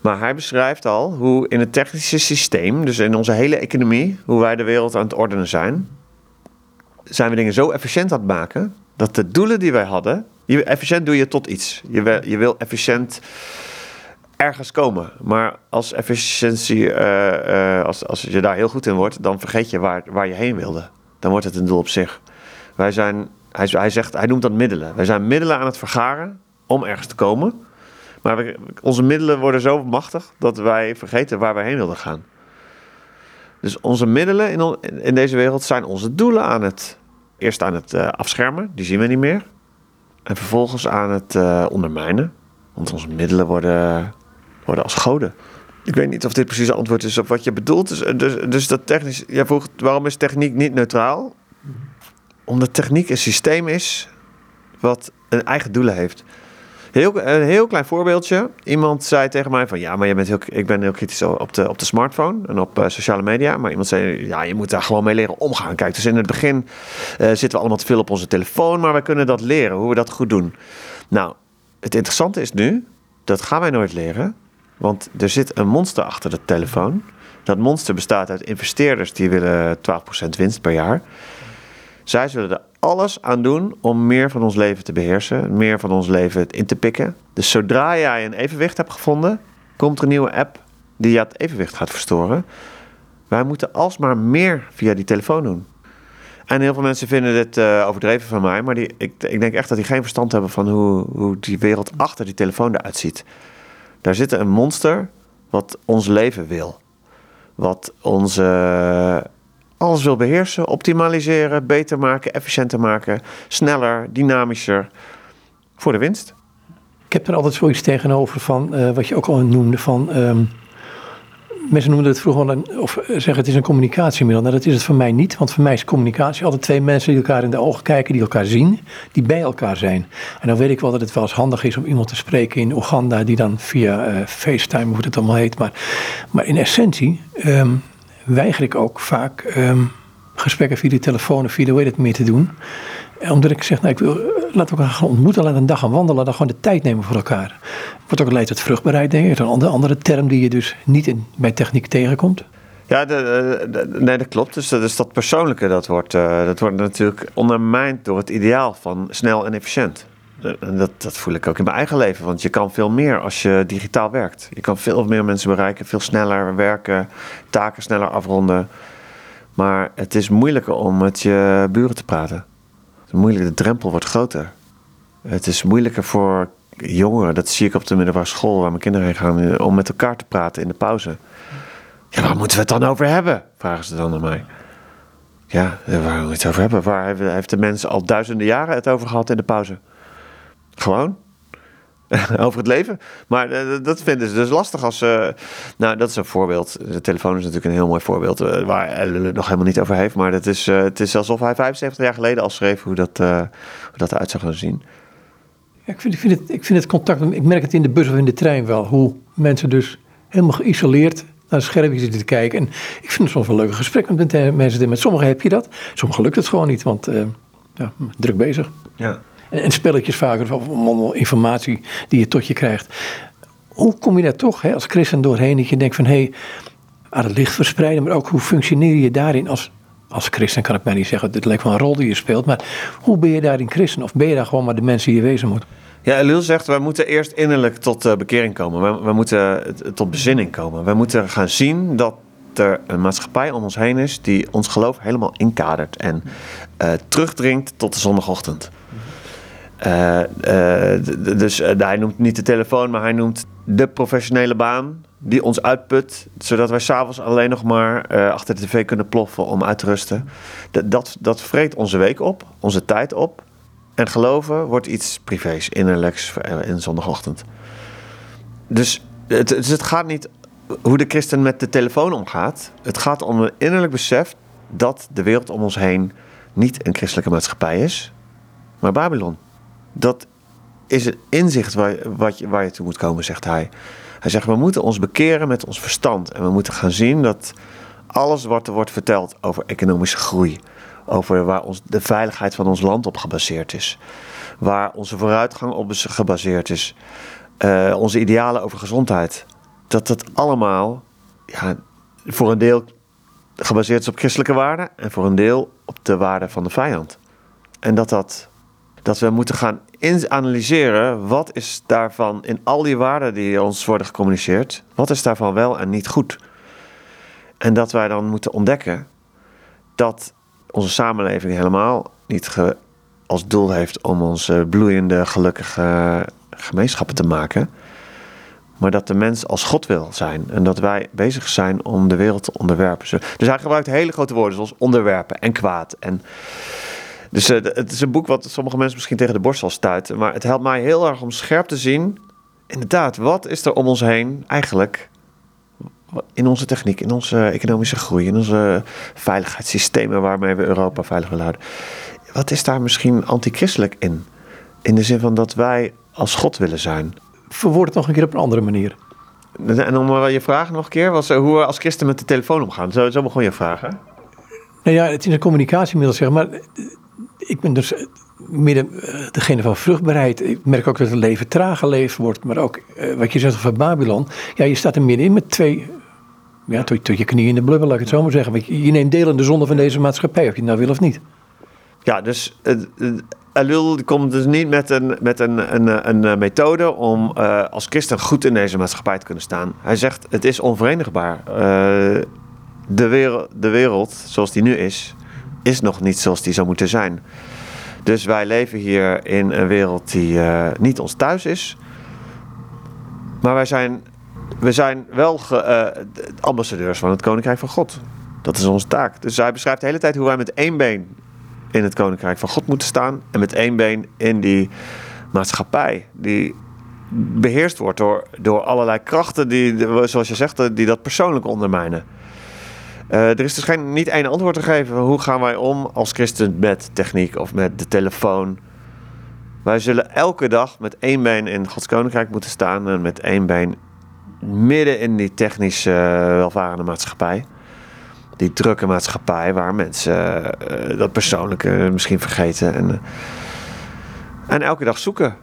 Maar hij beschrijft al hoe in het technische systeem, dus in onze hele economie, hoe wij de wereld aan het ordenen zijn, zijn we dingen zo efficiënt aan het maken dat de doelen die wij hadden, je, efficiënt doe je tot iets. Je, je wil efficiënt ergens komen. Maar als efficiëntie, uh, uh, als, als je daar heel goed in wordt, dan vergeet je waar, waar je heen wilde. Dan wordt het een doel op zich. Wij zijn, hij, hij, zegt, hij noemt dat middelen. Wij zijn middelen aan het vergaren om ergens te komen. Maar onze middelen worden zo machtig dat wij vergeten waar wij heen wilden gaan. Dus onze middelen in, in deze wereld zijn onze doelen aan het. Eerst aan het uh, afschermen, die zien we niet meer. En vervolgens aan het uh, ondermijnen. Want onze middelen worden worden als goden. Ik weet niet of dit precies antwoord is op wat je bedoelt. Dus, dus, dus dat technisch. Jij vroeg waarom is techniek niet neutraal? Omdat techniek een systeem is wat een eigen doelen heeft. Heel, een heel klein voorbeeldje. Iemand zei tegen mij van ja, maar je bent heel, ik ben heel kritisch op de, op de smartphone en op uh, sociale media. Maar iemand zei ja, je moet daar gewoon mee leren omgaan. Kijk, dus in het begin uh, zitten we allemaal te veel op onze telefoon, maar we kunnen dat leren, hoe we dat goed doen. Nou, het interessante is nu, dat gaan wij nooit leren. Want er zit een monster achter de telefoon. Dat monster bestaat uit investeerders die willen 12% winst per jaar. Zij zullen er alles aan doen om meer van ons leven te beheersen, meer van ons leven in te pikken. Dus zodra jij een evenwicht hebt gevonden, komt er een nieuwe app die je het evenwicht gaat verstoren. Wij moeten alsmaar meer via die telefoon doen. En heel veel mensen vinden dit uh, overdreven van mij, maar die, ik, ik denk echt dat die geen verstand hebben van hoe, hoe die wereld achter die telefoon eruit ziet. Daar zit een monster wat ons leven wil. Wat onze alles wil beheersen, optimaliseren, beter maken, efficiënter maken, sneller, dynamischer voor de winst. Ik heb er altijd zoiets tegenover van uh, wat je ook al noemde van um, mensen noemden het vroeger een, of zeggen het is een communicatiemiddel. Nou, dat is het voor mij niet, want voor mij is communicatie altijd twee mensen die elkaar in de ogen kijken, die elkaar zien, die bij elkaar zijn. En dan weet ik wel dat het wel eens handig is om iemand te spreken in Oeganda, die dan via uh, FaceTime, hoe het allemaal heet. Maar, maar in essentie um, weiger ik ook vaak um, gesprekken via de telefoon of via de weet het meer te doen. Omdat ik zeg, nou, ik wil, laat elkaar gaan ontmoeten, laat een dag gaan wandelen, dan gewoon de tijd nemen voor elkaar. Wordt ook leidt tot vruchtbaarheid, denk ik. Een andere, term die je dus niet in, bij techniek tegenkomt. Ja, de, nee, dat klopt. Dus dat dat persoonlijke, dat wordt, uh, dat wordt natuurlijk ondermijnd door het ideaal van snel en efficiënt. En dat, dat voel ik ook in mijn eigen leven, want je kan veel meer als je digitaal werkt. Je kan veel meer mensen bereiken, veel sneller werken, taken sneller afronden. Maar het is moeilijker om met je buren te praten. Moeilijk, de drempel wordt groter. Het is moeilijker voor jongeren, dat zie ik op de middelbare school waar mijn kinderen heen gaan, om met elkaar te praten in de pauze. Ja, waar moeten we het dan over hebben? Vragen ze dan aan mij. Ja, waar we het over hebben? Waar heeft de mensen al duizenden jaren het over gehad in de pauze? Gewoon. over het leven. Maar uh, dat vinden ze dus lastig als ze. nou, dat is een voorbeeld. De telefoon is natuurlijk een heel mooi voorbeeld. Uh, waar hij het nog helemaal niet over heeft. Maar het is, uh, het is alsof hij 75 jaar geleden al schreef hoe dat, hoe dat eruit zou gaan zien. Ja, ik, vind, ik, vind het, ik vind het contact. Ik merk het in de bus of in de trein wel. Hoe mensen dus helemaal geïsoleerd naar de schermpje zitten te kijken. En ik vind het soms wel leuke gesprekken met mensen. Met sommigen heb je dat. Sommigen lukt het gewoon niet. Want ja, druk bezig. Ja en, spelletjes vaker, of informatie die je tot je krijgt. Hoe kom je daar toch hè, als christen doorheen dat je denkt van hé, hey, aan het licht verspreiden, maar ook hoe functioneer je daarin als, als christen, kan ik mij niet zeggen, dit lijkt wel een rol die je speelt, maar hoe ben je daarin christen? Of ben je daar gewoon maar de mensen die je wezen moet? Ja, Elil zegt, wij moeten eerst innerlijk tot uh, bekering komen. We, moeten tot bezinning komen. We moeten gaan zien dat er een maatschappij om ons heen is die ons geloof helemaal inkadert en uh, terugdringt tot de zondagochtend. Uh, uh, dus uh, hij noemt niet de telefoon, maar hij noemt de professionele baan die ons uitput, zodat wij s'avonds alleen nog maar achter de tv kunnen ploffen om uit te rusten. Dat, dat, vreet onze week op, onze tijd op. En geloven wordt iets privés, innerlijks in zondagochtend. Dus het, het gaat niet hoe de christen met de telefoon omgaat. Het gaat om een innerlijk besef dat de wereld om ons heen niet een christelijke maatschappij is, maar Babylon. Dat is het inzicht waar, wat je, waar je toe moet komen, zegt hij. Hij zegt, we moeten ons bekeren met ons verstand. En we moeten gaan zien dat alles wat er wordt verteld over economische groei, over waar ons, de veiligheid van ons land op gebaseerd is, waar onze vooruitgang op gebaseerd is, uh, onze idealen over gezondheid, dat dat allemaal ja, voor een deel gebaseerd is op christelijke waarden en voor een deel op de waarden van de vijand. En dat, dat, dat we moeten gaan analyseren wat is daarvan in al die waarden die ons worden gecommuniceerd, wat is daarvan wel en niet goed. En dat wij dan moeten ontdekken dat onze samenleving helemaal niet als doel heeft om onze bloeiende, gelukkige gemeenschappen te maken. Maar dat de mens als God wil zijn. En dat wij bezig zijn om de wereld te onderwerpen. Dus hij gebruikt hele grote woorden zoals onderwerpen en kwaad. En dus uh, het is een boek wat sommige mensen misschien tegen de borst zal stuiten. Maar het helpt mij heel erg om scherp te zien. Inderdaad, wat is er om ons heen eigenlijk in onze techniek, in onze economische groei, in onze veiligheidssystemen waarmee we Europa veilig willen houden. Wat is daar misschien antichristelijk in? In de zin van dat wij als God willen zijn. Verwoord het nog een keer op een andere manier. En om je vraag nog een keer, was eh, hoe we als christen met de telefoon omgaan. Zo, zo begon je vragen. Nou ja, het is een communicatiemiddel, zeg maar. Ik ben dus midden degene van vruchtbaarheid. Ik merk ook dat het leven traag geleefd wordt. Maar ook eh, wat je zegt over Babylon. Ja, je staat er middenin met twee ja, tot, je knieën in de blubber, laat ik het zo maar zeggen. Je, neemt deel in de zonde van deze maatschappij, of je het nou wil of niet. Ja, dus uh, komt dus niet met een, met een, een, een eh, methode om als christen goed in deze maatschappij te kunnen staan. Hij zegt, het is onverenigbaar. De, wereld, de wereld, zoals die nu is, is nog niet zoals die zou moeten zijn. Dus wij leven hier in een wereld die niet ons thuis is. Maar wij zijn we zijn wel uh, ambassadeurs van het Koninkrijk van God. Dat is onze taak. Dus hij beschrijft de hele tijd hoe wij met één been in het Koninkrijk van God moeten staan. En met één been in die maatschappij. Die beheerst wordt door, door allerlei krachten die, zoals je zegt, die dat persoonlijk ondermijnen. Uh, er is dus geen, niet één antwoord te geven. Hoe gaan wij om als christen met techniek of met de telefoon? Wij zullen elke dag met één been in Gods koninkrijk moeten staan en met één been midden in die technisch uh, welvarende maatschappij. Die drukke maatschappij waar mensen uh, dat persoonlijke misschien vergeten. En, en elke dag zoeken.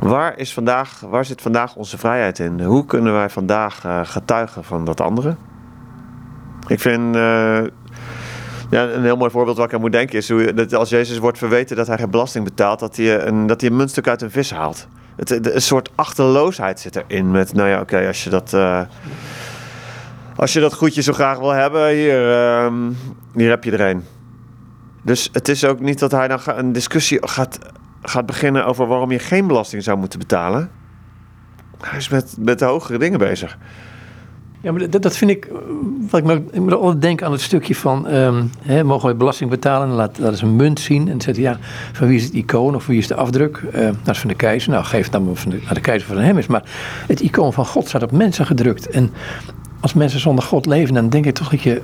Waar, is vandaag, waar zit vandaag onze vrijheid in? Hoe kunnen wij vandaag getuigen van dat andere? Ik vind ja, een heel mooi voorbeeld waar ik aan moet denken is hoe, dat als Jezus wordt verweten dat hij geen belasting betaalt, dat hij een, dat hij een muntstuk uit een vis haalt het, een soort achterloosheid zit erin. Met, nou ja, oké, als je dat. Uh, als je dat goedje zo graag wil hebben, hier, uh, hier heb je er een. Dus het is ook niet dat hij dan een discussie gaat, gaat beginnen over waarom je geen belasting zou moeten betalen. Hij is met, met de hogere dingen bezig. Ja, maar dat, dat vind ik, wat ik me, ik moet altijd denken aan het stukje van, um, hè, mogen we belasting betalen? En laat, laat eens een munt zien. En zegt ja, van wie is het icoon of wie is de afdruk? Uh, dat is van de keizer. Nou, geef het dan van de, aan de keizer van hem is. Maar het icoon van God staat op mensen gedrukt. En als mensen zonder God leven, dan denk ik toch dat je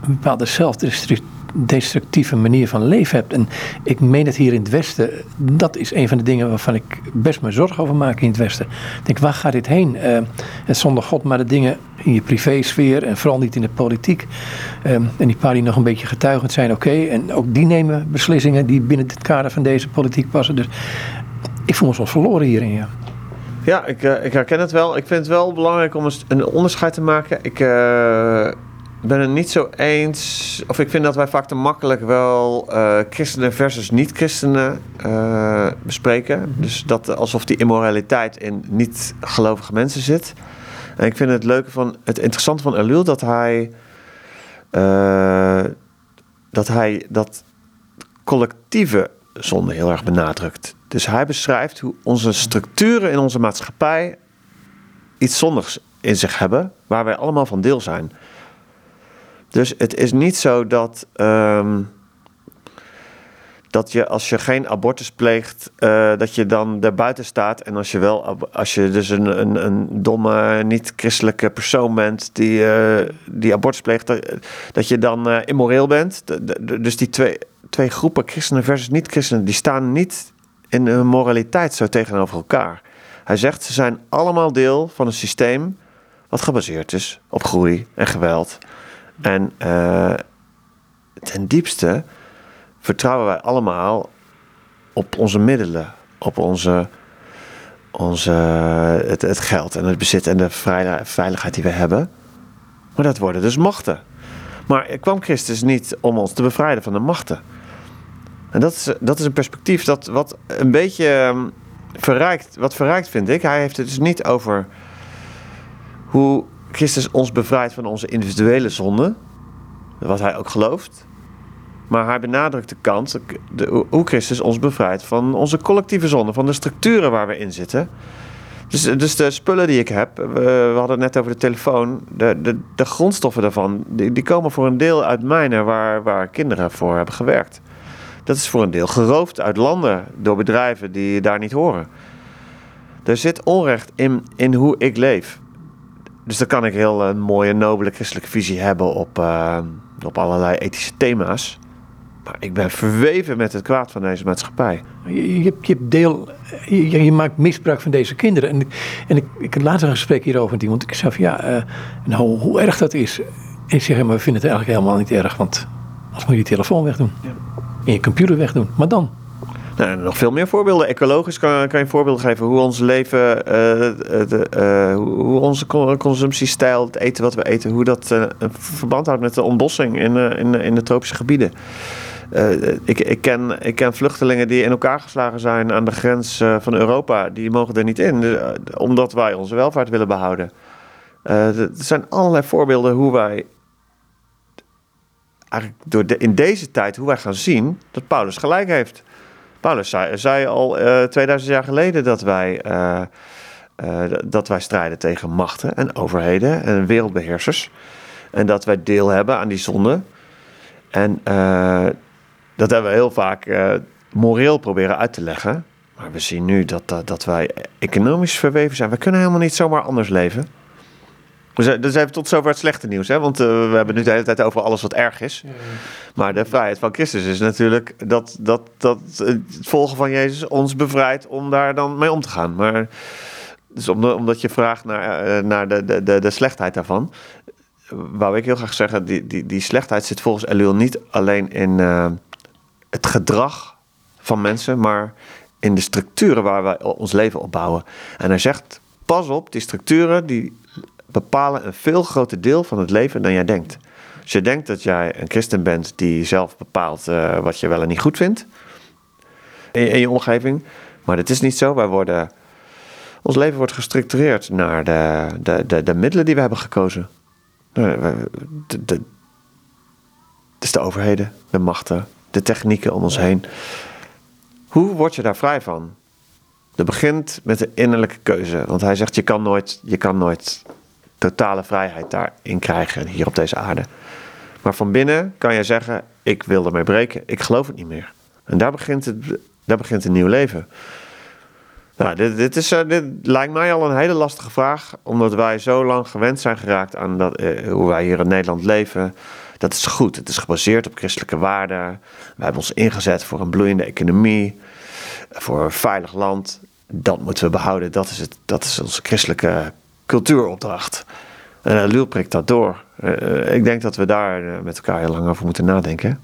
een bepaalde zelfdestructie destructieve manier van leven hebt. En ik meen het hier in het Westen, dat is een van de dingen waarvan ik best me zorgen over maak in het Westen. Ik denk, waar gaat dit heen? Uh, het zonder God, maar de dingen in je privésfeer en vooral niet in de politiek. Um, en die paar die nog een beetje getuigend zijn, oké. En ook die nemen beslissingen die binnen het kader van deze politiek passen. Dus ik voel me soms verloren hierin, ja. Ja, ik, uh, ik herken het wel. Ik vind het wel belangrijk om een onderscheid te maken. Ik... ben het niet zo eens. Of ik vind dat wij vaak te makkelijk wel uh, christenen versus niet-christenen uh, bespreken. Dus dat alsof die immoraliteit in niet-gelovige mensen zit. En ik vind het leuke van het interessante van Elul dat hij. Uh, dat hij dat collectieve zonde heel erg benadrukt. Dus hij beschrijft hoe onze structuren in onze maatschappij iets zondigs in zich hebben, waar wij allemaal van deel zijn. Dus het is niet zo dat, um, dat je als je geen abortus pleegt, uh, dat je dan buiten staat. En als je wel, als je dus een, een, een domme, niet-christelijke persoon bent die, uh, die abortus pleegt, dat, dat je dan uh, immoreel bent. dus die twee, twee groepen, christenen versus niet-christenen, die staan niet in hun moraliteit zo tegenover elkaar. Hij zegt, ze zijn allemaal deel van een systeem wat gebaseerd is op groei en geweld. En ten diepste vertrouwen wij allemaal op onze middelen, op onze, onze, het, het geld en het bezit en de veiligheid die we hebben. Maar dat worden dus machten. Maar kwam Christus niet om ons te bevrijden van de machten? En dat is, dat is een perspectief dat wat een beetje ehm, verrijkt, wat verrijkt vind ik. Hij heeft het dus niet over hoe Christus ons bevrijdt van onze individuele zonden, wat hij ook gelooft. Maar hij benadrukt de kant, de, hoe Christus ons bevrijdt van onze collectieve zonde, van de structuren waar we in zitten. Dus, dus de spullen die ik heb, we, hadden het net over de telefoon, de, de, de grondstoffen daarvan, die, die, komen voor een deel uit mijnen waar, waar kinderen voor hebben gewerkt. Dat is voor een deel geroofd uit landen door bedrijven die daar niet horen. Er zit onrecht in, in hoe ik leef. Dus dan kan ik heel een mooie, nobele christelijke visie hebben op, uh, op allerlei ethische thema's. Maar ik ben verweven met het kwaad van deze maatschappij. Je, je, je deel, je, je, maakt misbruik van deze kinderen. En, en ik, ik had later een gesprek hierover met iemand. Ik zei van ja, uh, nou hoe erg dat is. En ik zeg, maar we vinden het eigenlijk helemaal niet erg. Want als moet je je telefoon wegdoen. Ja. En je computer wegdoen. Maar dan? Nou, nog veel meer voorbeelden. Ecologisch kan, kan je voorbeelden geven hoe ons leven, uh, de, uh, hoe onze consumptiestijl, het eten wat we eten, hoe dat een verband houdt met de ontbossing in, in, in de tropische gebieden. Ik, ik, ken, ik ken vluchtelingen die in elkaar geslagen zijn aan de grens van Europa. Die mogen er niet in, omdat wij onze welvaart willen behouden. er zijn allerlei voorbeelden hoe wij eigenlijk door in deze tijd hoe wij gaan zien dat Paulus gelijk heeft. Paulus zei, al 2000 jaar geleden dat wij, dat wij strijden tegen machten en overheden en wereldbeheersers. En dat wij deel hebben aan die zonde. En dat hebben we heel vaak moreel proberen uit te leggen. Maar we zien nu dat, dat, dat wij economisch verweven zijn. We kunnen helemaal niet zomaar anders leven. Dus, dus even tot zover het slechte nieuws. Hè? Want uh, we hebben nu de hele tijd over alles wat erg is. Maar de vrijheid van Christus is natuurlijk dat, dat, dat het volgen van Jezus ons bevrijdt om daar dan mee om te gaan. Maar dus omdat je vraagt naar, uh, naar de, de, de, de slechtheid daarvan. Wou ik heel graag zeggen, die, die, die slechtheid zit volgens Elul niet alleen in het gedrag van mensen, maar in de structuren waar wij ons leven op bouwen. En hij zegt: pas op, die structuren die bepalen een veel groter deel van het leven dan jij denkt. Als je denkt dat jij een christen bent die zelf bepaalt uh, wat je wel en niet goed vindt in, in, je omgeving, maar dat is niet zo. Wij worden, ons leven wordt gestructureerd naar de, de, de, de middelen die we hebben gekozen. De, de, de, dus de overheden, de machten, de technieken om ons heen. Hoe word je daar vrij van? Dat begint met de innerlijke keuze. Want hij zegt, je kan nooit, je kan nooit totale vrijheid daarin krijgen hier op deze aarde. Maar van binnen kan je zeggen, ik wil ermee breken. Ik geloof het niet meer. En daar begint, het, daar begint een nieuw leven. Nou, dit, dit, is, eh, dit lijkt mij al een hele lastige vraag. Omdat wij zo lang gewend zijn geraakt aan dat, eh, hoe wij hier in Nederland leven. Dat is goed. Het is gebaseerd op christelijke waarden. We hebben ons ingezet voor een bloeiende economie, voor een veilig land. Dat moeten we behouden. Dat is, het, dat is onze christelijke cultuuropdracht. En uh, Luel prikt dat door. Uh, ik denk dat we daar uh, met elkaar heel lang over moeten nadenken.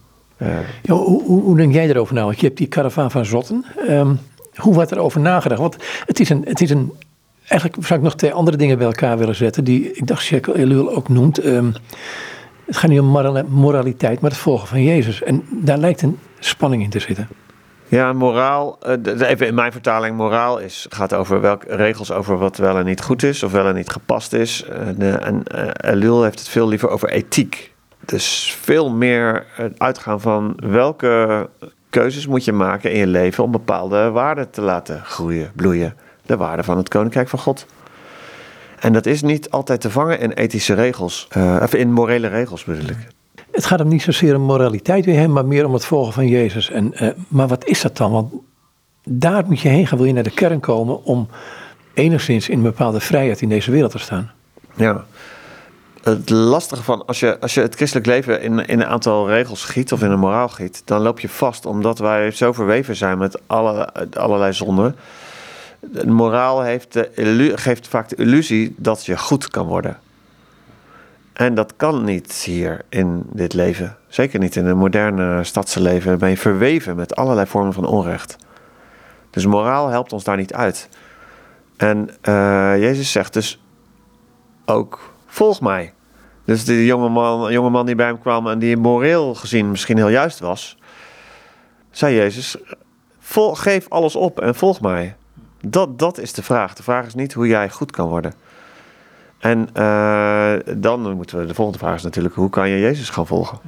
Hoe, hoe, hoe, denk jij erover nou? Want je hebt die karavaan van Zotten. Um, hoe wordt er over nagedacht? Want het is een, het is een eigenlijk zou ik nog twee andere dingen bij elkaar willen zetten, die ik dacht Shekel Elul ook noemt. Um, het gaat niet om moraliteit, maar het volgen van Jezus. En daar lijkt een spanning in te zitten. Ja, moraal, eh, even in mijn vertaling, moraal is, gaat over welke regels over wat wel en niet goed is, of wel en niet gepast is. En, uh, en uh, Elul heeft het veel liever over ethiek. Dus veel meer uitgaan van welke keuzes moet je maken in je leven om bepaalde waarden te laten groeien, bloeien. De waarden van het Koninkrijk van God. En dat is niet altijd te vangen in ethische regels, of in morele regels bedoel ik. Het gaat hem niet zozeer om moraliteit weer hem, maar meer om het volgen van Jezus. En, eh, maar wat is dat dan? Want daar moet je heen gaan, wil je naar de kern komen om enigszins in een bepaalde vrijheid in deze wereld te staan. Ja. Het lastige van als je, als je het christelijk leven in, in een aantal regels giet of in een moraal giet, dan loop je vast omdat wij zo verweven zijn met alle, allerlei zonden. De moraal heeft de geeft vaak de illusie dat je goed kan worden. En dat kan niet hier in dit leven. Zeker niet in een moderne stadse leven. Dan ben je verweven met allerlei vormen van onrecht. Dus moraal helpt ons daar niet uit. En eh, Jezus zegt dus ook: volg mij. Dus die jonge man, jonge man die bij hem kwam en die moreel gezien misschien heel juist was, zei Jezus: geef alles op en volg mij. Dat, dat is de vraag. De vraag is niet hoe jij goed kan worden. En uh, dan moeten we, de volgende vraag is natuurlijk, hoe kan je Jezus gaan volgen?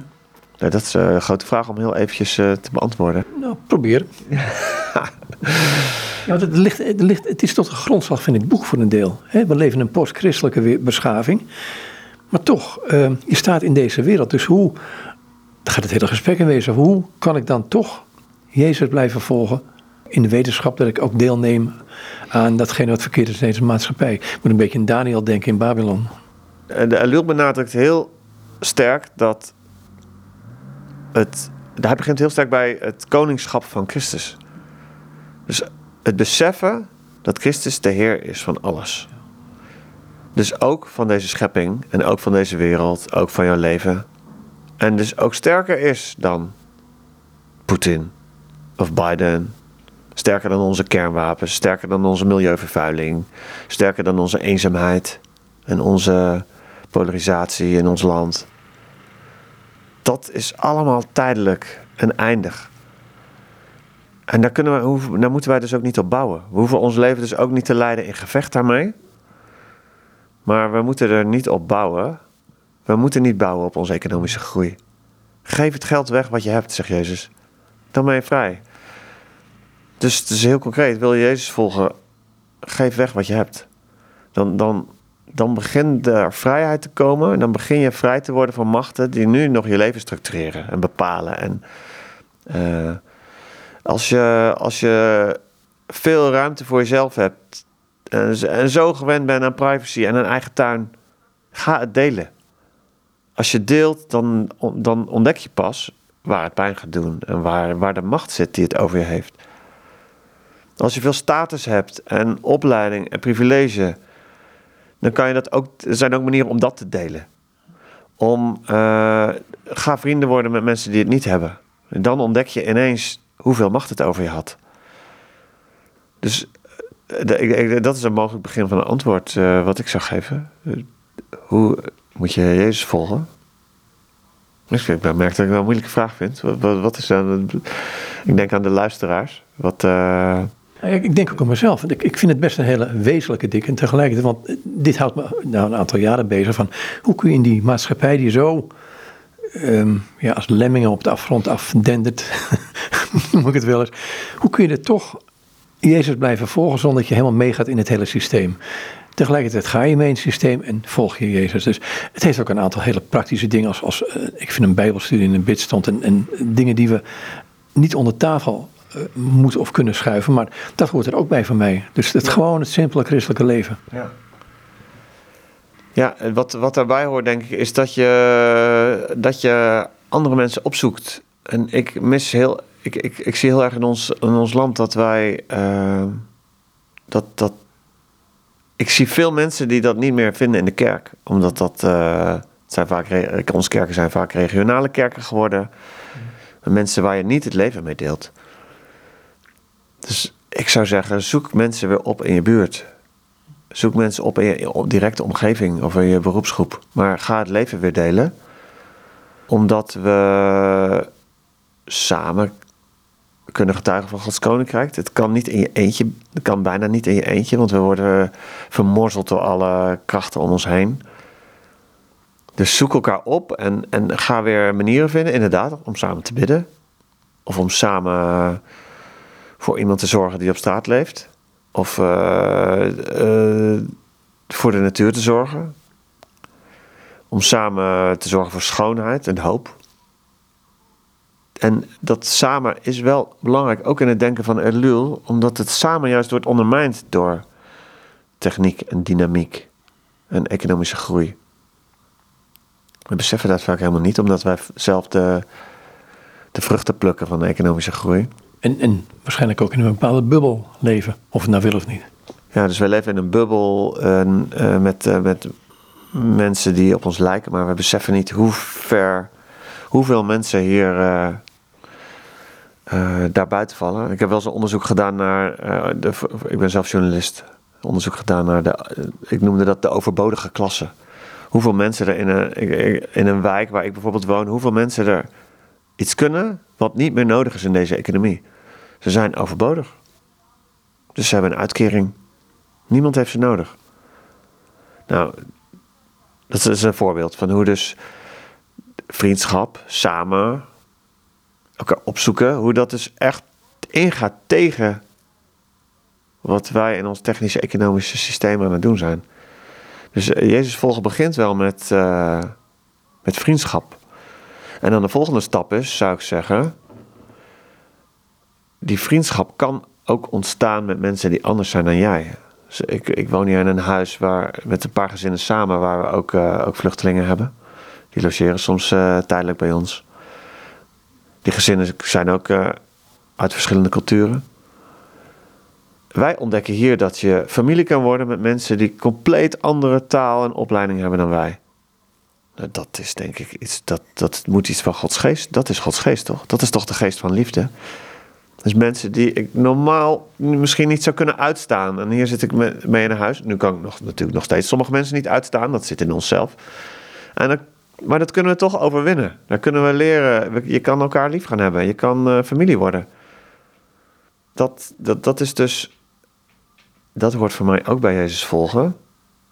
Ja, dat is uh, een grote vraag om heel eventjes uh, te beantwoorden. Nou, probeer. ja, het, ligt, het, ligt, het is tot de grondslag van dit boek voor een deel. We leven in een postchristelijke beschaving. Maar toch, uh, je staat in deze wereld. Dus hoe, daar gaat het hele gesprek in wezen. Hoe kan ik dan toch Jezus blijven volgen? In de wetenschap dat ik ook deelneem aan datgene wat verkeerd is in deze maatschappij. Ik moet een beetje aan Daniel denken in Babylon. De Elul benadrukt heel sterk dat het. Hij begint heel sterk bij het koningschap van Christus. Dus het beseffen dat Christus de Heer is van alles. Dus ook van deze schepping en ook van deze wereld, ook van jouw leven. En dus ook sterker is dan Poetin of Biden. Sterker dan onze kernwapens, sterker dan onze milieuvervuiling, sterker dan onze eenzaamheid en onze polarisatie in ons land. Dat is allemaal tijdelijk en eindig. En daar, kunnen we, daar moeten wij dus ook niet op bouwen. We hoeven ons leven dus ook niet te leiden in gevecht daarmee. Maar we moeten er niet op bouwen. We moeten niet bouwen op onze economische groei. Geef het geld weg wat je hebt, zegt Jezus. Dan ben je vrij. Dus het is heel concreet. Wil je Jezus volgen? Geef weg wat je hebt. Dan, dan, dan begint er vrijheid te komen. En dan begin je vrij te worden van machten die nu nog je leven structureren en bepalen. En uh, als, je, als je veel ruimte voor jezelf hebt en, en zo gewend bent aan privacy en een eigen tuin, ga het delen. Als je deelt, dan, dan ontdek je pas waar het pijn gaat doen en waar, waar de macht zit die het over je heeft. Als je veel status hebt en opleiding en privilege, dan kan je dat ook. Er zijn ook manieren om dat te delen. Om uh, ga vrienden worden met mensen die het niet hebben. En dan ontdek je ineens hoeveel macht het over je had. Dus ik, dat is een mogelijk begin van een antwoord uh, wat ik zou geven. hoe moet je Jezus volgen? Ik merk dat ik wel een moeilijke vraag vind. Wat, wat, is dan. Ik denk aan de luisteraars. Wat. Ik denk ook aan mezelf. Ik, vind het best een hele wezenlijke dik. En tegelijkertijd, want dit houdt me nou een aantal jaren bezig. Van hoe kun je in die maatschappij die zo um, ja, als lemmingen op de afgrond afdendert, noem ik het wel eens. Hoe kun je er toch Jezus blijven volgen zonder dat je helemaal meegaat in het hele systeem? Tegelijkertijd ga je mee in het systeem en volg je Jezus. Dus het heeft ook een aantal hele praktische dingen. Als, als uh, ik vind een bijbelstudie in een bidstond en, en dingen die we niet onder tafel uh, moeten of kunnen schuiven. Maar dat hoort er ook bij van mij. Dus het ja. gewoon het simpele christelijke leven. Ja. Ja, wat, wat daarbij hoort, denk ik, is dat je, dat je andere mensen opzoekt. En ik mis heel. Ik, ik, ik zie heel erg in ons, in ons land dat wij. Uh, dat, dat, ik zie veel mensen die dat niet meer vinden in de kerk. Omdat dat. Uh, het zijn vaak, onze kerken zijn vaak regionale kerken geworden. Mensen waar je niet het leven mee deelt. Dus ik zou zeggen, zoek mensen weer op in je buurt. Zoek mensen op in je directe omgeving of in je beroepsgroep. Maar ga het leven weer delen. Omdat we samen kunnen getuigen van Gods koninkrijk. Het kan niet in je eentje. Het kan bijna niet in je eentje. Want we worden vermorzeld door alle krachten om ons heen. Dus zoek elkaar op en, en ga weer manieren vinden, inderdaad, om samen te bidden. Of om samen voor iemand te zorgen die op straat leeft. Of uh, uh, voor de natuur te zorgen. Om samen te zorgen voor schoonheid en hoop. En dat samen is wel belangrijk, ook in het denken van Elul, omdat het samen juist wordt ondermijnd door techniek en dynamiek en economische groei. We beseffen dat vaak helemaal niet, omdat wij zelf de, de vruchten plukken van de economische groei. En, en waarschijnlijk ook in een bepaalde bubbel leven, of het nou wil of niet. Ja, dus wij leven in een bubbel uh, met, uh, met mensen die op ons lijken, maar we beseffen niet hoe ver, hoeveel mensen hier uh, buiten vallen. Ik heb wel eens een onderzoek gedaan naar, de, ik ben zelf journalist, onderzoek gedaan naar de, ik noemde dat de overbodige klasse. Hoeveel mensen er in een, in een wijk waar ik bijvoorbeeld woon, hoeveel mensen er iets kunnen wat niet meer nodig is in deze economie. Ze zijn overbodig. Dus ze hebben een uitkering. Niemand heeft ze nodig. Nou, dat is een voorbeeld van hoe dus vriendschap, samen, elkaar opzoeken, hoe dat dus echt ingaat tegen wat wij in ons technische economische systeem aan het doen zijn. Dus eh, Jezus volgen begint wel met, uh, met vriendschap. En dan de volgende stap is, zou ik zeggen, die vriendschap kan ook ontstaan met mensen die anders zijn dan jij. Dus ik, ik woon hier in een huis waar, met een paar gezinnen samen, waar we ook, uh, ook vluchtelingen hebben. Die logeren soms uh, tijdelijk bij ons. Die gezinnen zijn ook uh, uit verschillende culturen. Wij ontdekken hier dat je familie kan worden met mensen die compleet andere taal en opleiding hebben dan wij. Dat is denk ik iets, dat, dat moet iets van Gods geest. Dat is Gods geest toch? Dat is toch de geest van liefde? Dus mensen die ik normaal misschien niet zou kunnen uitstaan. En hier zit ik mee in huis. Nu kan ik nog, natuurlijk nog steeds sommige mensen niet uitstaan. Dat zit in onszelf. En maar dat kunnen we toch overwinnen. Daar kunnen we leren. Je kan elkaar lief gaan hebben. Je kan uh, familie worden. Dat, dat, dat is dus. Dat hoort voor mij ook bij Jezus volgen.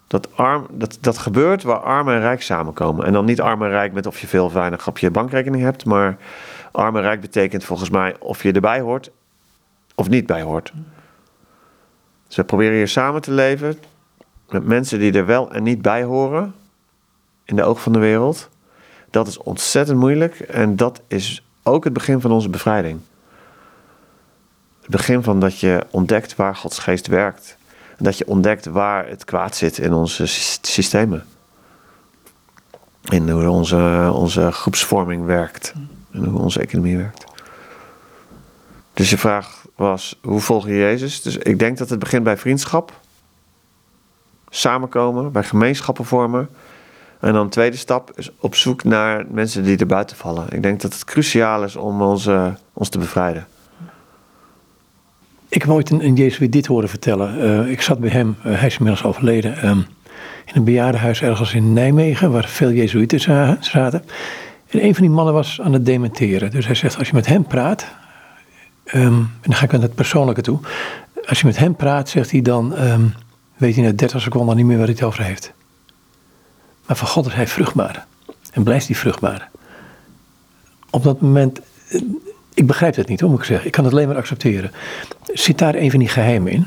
Dat, arm, dat, dat gebeurt waar arm en rijk samenkomen. En dan niet arm en rijk met of je veel of weinig op je bankrekening hebt. Maar arm en rijk betekent volgens mij of je erbij hoort of niet bij hoort. Dus we proberen hier samen te leven met mensen die er wel en niet bij horen in de oog van de wereld. Dat is ontzettend moeilijk en dat is ook het begin van onze bevrijding. Het begin van dat je ontdekt waar Gods geest werkt. Dat je ontdekt waar het kwaad zit in onze systemen. In hoe onze, onze groepsvorming werkt en hoe onze economie werkt. Dus je vraag was, hoe volg je Jezus? Dus ik denk dat het begint bij vriendschap. Samenkomen, bij gemeenschappen vormen. En dan de tweede stap is op zoek naar mensen die er buiten vallen. Ik denk dat het cruciaal is om uh, ons te bevrijden. Ik heb ooit een, een Jezuïet dit horen vertellen. Uh, ik zat bij hem, uh, hij is inmiddels overleden, um, in een bejaardenhuis ergens in Nijmegen, waar veel Jezuïeten zaten. En een van die mannen was aan het dementeren. Dus hij zegt, als je met hem praat, um, en dan ga ik naar het persoonlijke toe. Als je met hem praat, zegt hij dan, um, weet hij na 30 seconden niet meer waar hij het over heeft. Maar van God is hij vruchtbaar. En blijft hij vruchtbaar. Op dat moment, eh, ik begrijp het niet, hoe moet ik zeggen. Ik kan het alleen maar accepteren. Zit daar een van die geheimen in?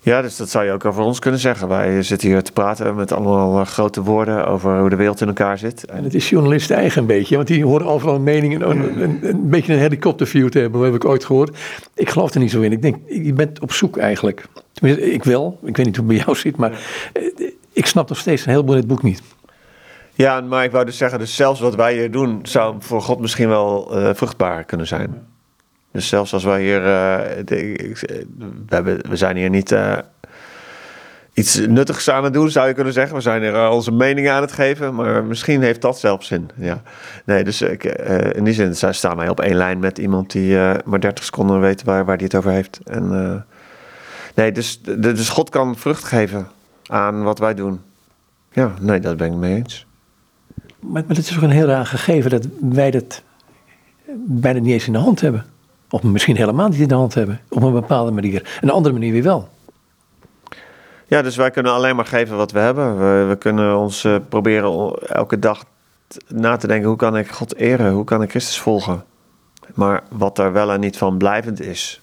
Ja, dus dat zou je ook over ons kunnen zeggen. Wij zitten hier te praten met allemaal eh, grote woorden over hoe de wereld in elkaar zit. En het is journalisten eigen een beetje, want die horen overal een mening en een, een, een, beetje een helikopterview te hebben, heb ik ooit gehoord. Ik geloof er niet zo in. Ik denk, je bent op zoek eigenlijk. Tenminste, ik wel. Ik weet niet hoe het bij jou zit, maar eh, ik snap nog steeds een heleboel in het boek niet. Ja, maar ik wou dus zeggen, dus zelfs wat wij hier doen, zou voor God misschien wel uh, vruchtbaar kunnen zijn. Dus zelfs als wij hier, uh, we, hebben, we zijn hier niet uh, iets nuttigs aan het doen, zou je kunnen zeggen. We zijn hier onze meningen aan het geven, maar misschien heeft dat zelfs zin. Ja. Nee, dus ik, in die zin staan wij op één lijn met iemand die maar 30 seconden weet waar, waar die het over heeft. En, nee, dus, dus God kan vrucht geven aan wat wij doen. Ja, nee, dat ben ik mee eens. Maar, het is ook een heel raar gegeven dat wij dat bijna niet eens in de hand hebben. Of misschien helemaal niet in de hand hebben. Op een bepaalde manier. Een andere manier weer wel. Ja, dus wij kunnen alleen maar geven wat we hebben. We, we kunnen ons uh, proberen elke dag na te denken: hoe kan ik God eren? Hoe kan ik Christus volgen? Maar wat er wel en niet van blijvend is,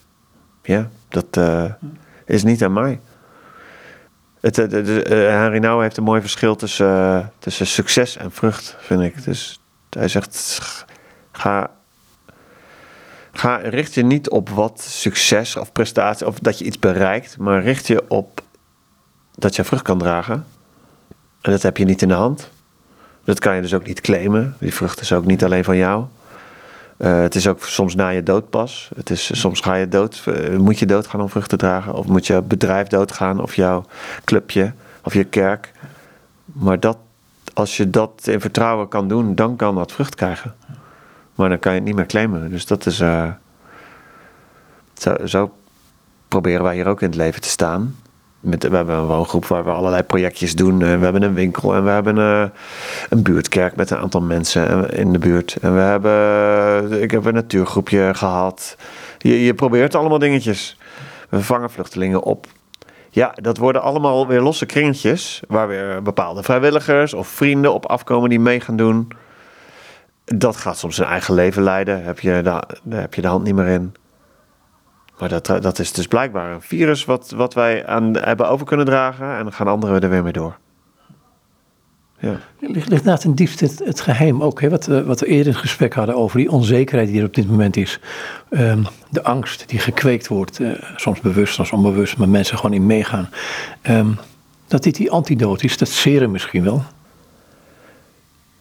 ja, dat uh, is niet aan mij. Het, Henry Nouw heeft een mooi verschil tussen, tussen succes en vrucht, vind ik. Dus hij zegt: Ga, ga, richt je niet op wat succes of prestatie of dat je iets bereikt, maar richt je op dat je vrucht kan dragen. En dat heb je niet in de hand. Dat kan je dus ook niet claimen. Die vrucht is ook niet alleen van jou. Uh, het is ook soms na je dood pas. Het is, soms ga je dood, uh, moet je doodgaan om vrucht te dragen. Of moet je bedrijf doodgaan. Of jouw clubje. Of je kerk. Maar dat, als je dat in vertrouwen kan doen, dan kan dat vrucht krijgen. Maar dan kan je het niet meer claimen. Dus dat is. Zo proberen wij hier ook in het leven te staan. Met, we hebben een woongroep waar we allerlei projectjes doen. We hebben een winkel en we hebben een, een buurtkerk met een aantal mensen in de buurt. En we hebben, ik heb een natuurgroepje gehad. Je, je probeert allemaal dingetjes. We vangen vluchtelingen op. Ja, dat worden allemaal weer losse kringetjes. Waar weer bepaalde vrijwilligers of vrienden op afkomen die mee gaan doen. Dat gaat soms zijn eigen leven leiden. Heb je, daar heb je de hand niet meer in. Maar dat, eh, dat is dus blijkbaar een virus wat, wat wij aan hebben over kunnen dragen. En dan gaan anderen er weer mee door. Ja. Ligt, ligt naast ten diepste het, het, geheim ook, hè? Wat, we, wat we eerder in het gesprek hadden over die onzekerheid die er op dit moment is. Um, de angst die gekweekt wordt, uh, soms bewust, soms onbewust, maar mensen gewoon in meegaan. Um, dat dit die antidoot is, dat serum misschien wel.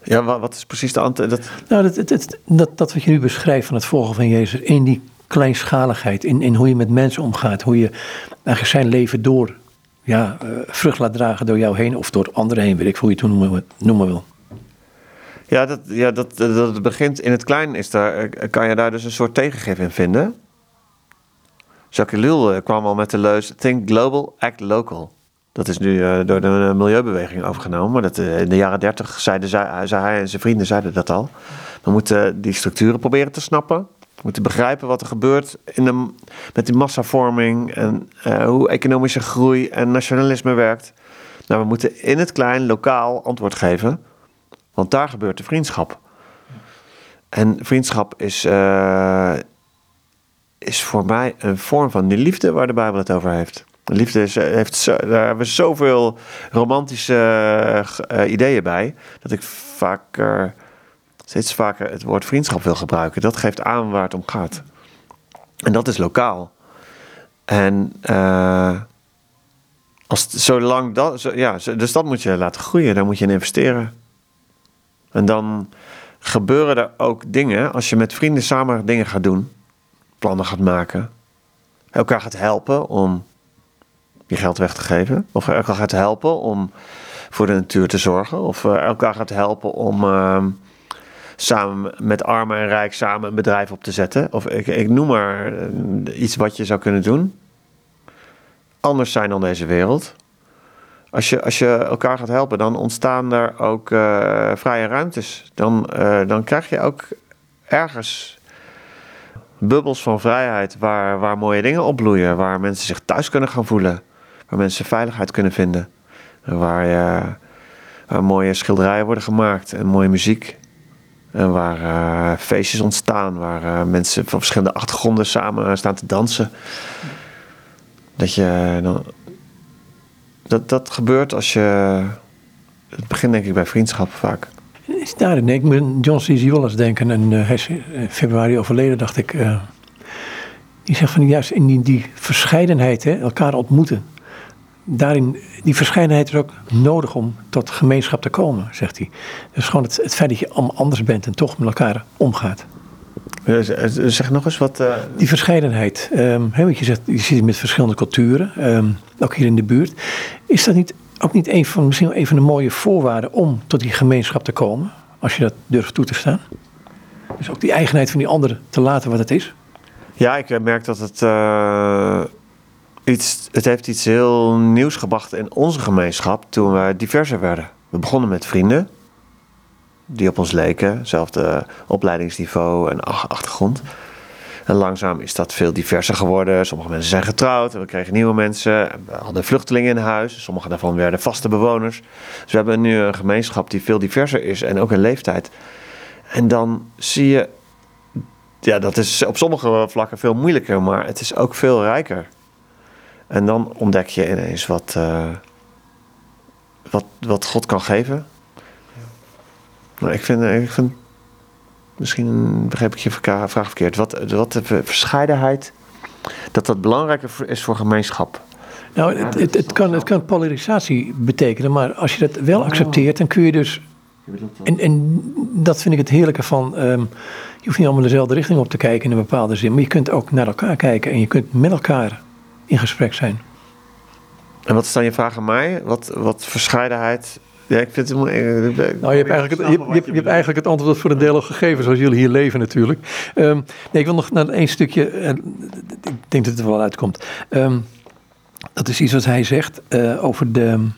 Ja, wat, is precies de antidote? Nou, dat, dat, dat, dat wat je nu beschrijft van het volgen van Jezus in die kleinschaligheid, in, in hoe je met mensen omgaat, hoe je eigenlijk zijn leven door ja, uh, vrucht laat dragen door jou heen of door anderen heen, weet ik hoe je het noemen, noemen wil. Ja, dat, ja dat, dat begint in het klein, is daar, eh, kan je daar dus een soort tegengif in vinden. Jacques eh, kwam al met de leus Think Global, Act Local. Dat is nu door de milieubeweging overgenomen. Maar dat, in de jaren dertig zeiden zij, zei hij en zijn vrienden zeiden dat al. We moeten die structuren proberen te snappen. We moeten begrijpen wat er gebeurt in de, met die massavorming en uh, hoe economische groei en nationalisme werkt. Nou, we moeten in het klein lokaal antwoord geven, want daar gebeurt de vriendschap. En vriendschap is, uh, is voor mij een vorm van die liefde waar de Bijbel het over heeft. De liefde is, heeft zo, daar hebben we zoveel romantische ideeën bij, dat ik vaker steeds vaker het woord vriendschap wil gebruiken. Dat geeft aan waar het om gaat. En dat is lokaal. En uh, als, zolang dat, ja, dus dat moet je laten groeien, daar moet je in investeren. En dan gebeuren er ook dingen, als je met vrienden samen dingen gaat doen, plannen gaat maken, elkaar gaat helpen om je geld weg te geven, of elkaar gaat helpen om voor de natuur te zorgen, of eh, elkaar gaat helpen om. Uh, samen met armen en rijk samen een bedrijf op te zetten. Of ik, ik noem maar eh, iets wat je zou kunnen doen. Anders zijn dan deze wereld. Als je, als je elkaar gaat helpen, dan ontstaan er ook uh, vrije ruimtes. Dan, uh, dan krijg je ook ergens bubbels van vrijheid waar, waar mooie dingen opbloeien. Waar mensen zich thuis kunnen gaan voelen. Waar mensen veiligheid kunnen vinden. Waar, uh, waar mooie schilderijen worden gemaakt en mooie muziek. En waar uh, feestjes ontstaan, waar uh, mensen van verschillende achtergronden samen staan te dansen. Dat je dan. Dat, dat gebeurt als je. Het begint denk ik bij vriendschap vaak. Is daar, ik moet John C. Wallace denken. En hij is in februari overleden, dacht ik. die zegt van juist in die, die verscheidenheid, hè, elkaar ontmoeten daarin, die verscheidenheid is ook nodig om tot gemeenschap te komen, zegt hij. Dus gewoon het, het feit dat je allemaal anders bent en toch met elkaar omgaat. Zeg nog eens wat. Uh... Die verscheidenheid. Um, hè, wat je zegt, je ziet het met verschillende culturen, um, ook hier in de buurt. Is dat niet ook niet een van, misschien wel een van de mooie voorwaarden om tot die gemeenschap te komen? Als je dat durft toe te staan. Dus ook die eigenheid van die anderen te laten wat het is. Ja, ik merk dat het. Uh het heeft iets heel nieuws gebracht in onze gemeenschap toen we diverser werden. We begonnen met vrienden die op ons leken, hetzelfde opleidingsniveau en achtergrond. En langzaam is dat veel diverser geworden. Sommige mensen zijn getrouwd en we kregen nieuwe mensen. We hadden vluchtelingen in huis. Sommige daarvan werden vaste bewoners. Dus we hebben nu een gemeenschap die veel diverser is en ook in leeftijd. En dan zie je, ja, dat is op sommige vlakken veel moeilijker, maar het is ook veel rijker. En dan ontdek je ineens wat, uh, wat, wat God kan geven. Maar ik vind, ik vind misschien begreep ik je vraag verkeerd. Wat, wat de verscheidenheid, dat dat belangrijker is voor gemeenschap. Nou, het, het, het, kan, het kan polarisatie betekenen, maar als je dat wel accepteert, dan kun je dus. En, en dat vind ik het heerlijke van. Um, je hoeft niet allemaal dezelfde richting op te kijken in een bepaalde zin, maar je kunt ook naar elkaar kijken en je kunt met elkaar in gesprek zijn. En wat is dan je vraag aan mij? Wat, wat verscheidenheid ja, ik vind het Nou, je hebt, eigenlijk het, je, je, hebt eigenlijk het antwoord voor een deel al gegeven, zoals jullie hier leven natuurlijk. Um, nee, ik wil nog naar één stukje, en ik denk dat het er wel uitkomt. Um, dat is iets wat hij zegt uh, over, de,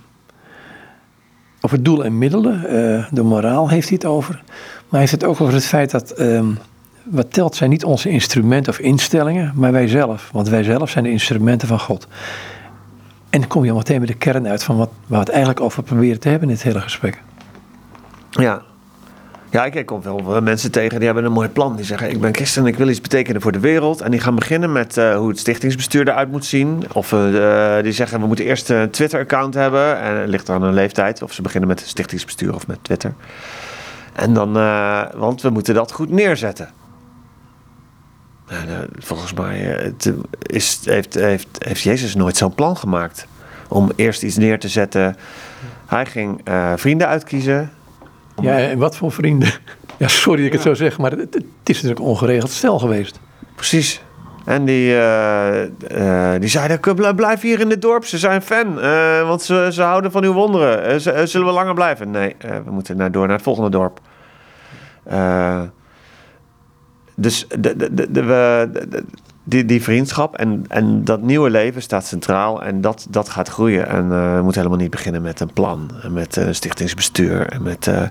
over doel en middelen. Uh, de moraal heeft hij het over. Maar hij heeft het ook over het feit dat um, wat telt zijn niet onze instrumenten of instellingen, maar wij zelf. Want wij zelf zijn de instrumenten van God. En dan kom je al meteen bij de kern uit van wat, waar we het eigenlijk over proberen te hebben in dit hele gesprek. Ja. Ja, ik kom veel mensen tegen die hebben een mooi plan. Die zeggen, ik ben christen en ik wil iets betekenen voor de wereld. En die gaan beginnen met uh, hoe het stichtingsbestuur eruit moet zien. Of uh, die zeggen, we moeten eerst een Twitter-account hebben. En het ligt aan hun leeftijd. Of ze beginnen met het stichtingsbestuur of met Twitter. En dan, want we moeten dat goed neerzetten. Nou, volgens mij het is, heeft, heeft, heeft Jezus nooit zo'n plan gemaakt. Om eerst iets neer te zetten. Hij ging uh, vrienden uitkiezen. Ja, en wat voor vrienden? Ja, sorry dat ik het zo zeg, maar het, het, is natuurlijk een ongeregeld stel geweest. Precies. En die, uh, uh, die zeiden, blijf hier in het dorp, ze zijn fan. want ze, ze houden van uw wonderen. zullen we langer blijven? Nee, we moeten naar, door naar het volgende dorp. Dus de, de, de, de, die, die vriendschap en, en dat nieuwe leven staat centraal en dat, dat gaat groeien. En uh, we moeten helemaal niet beginnen met een plan en met een stichtingsbestuur en met uh,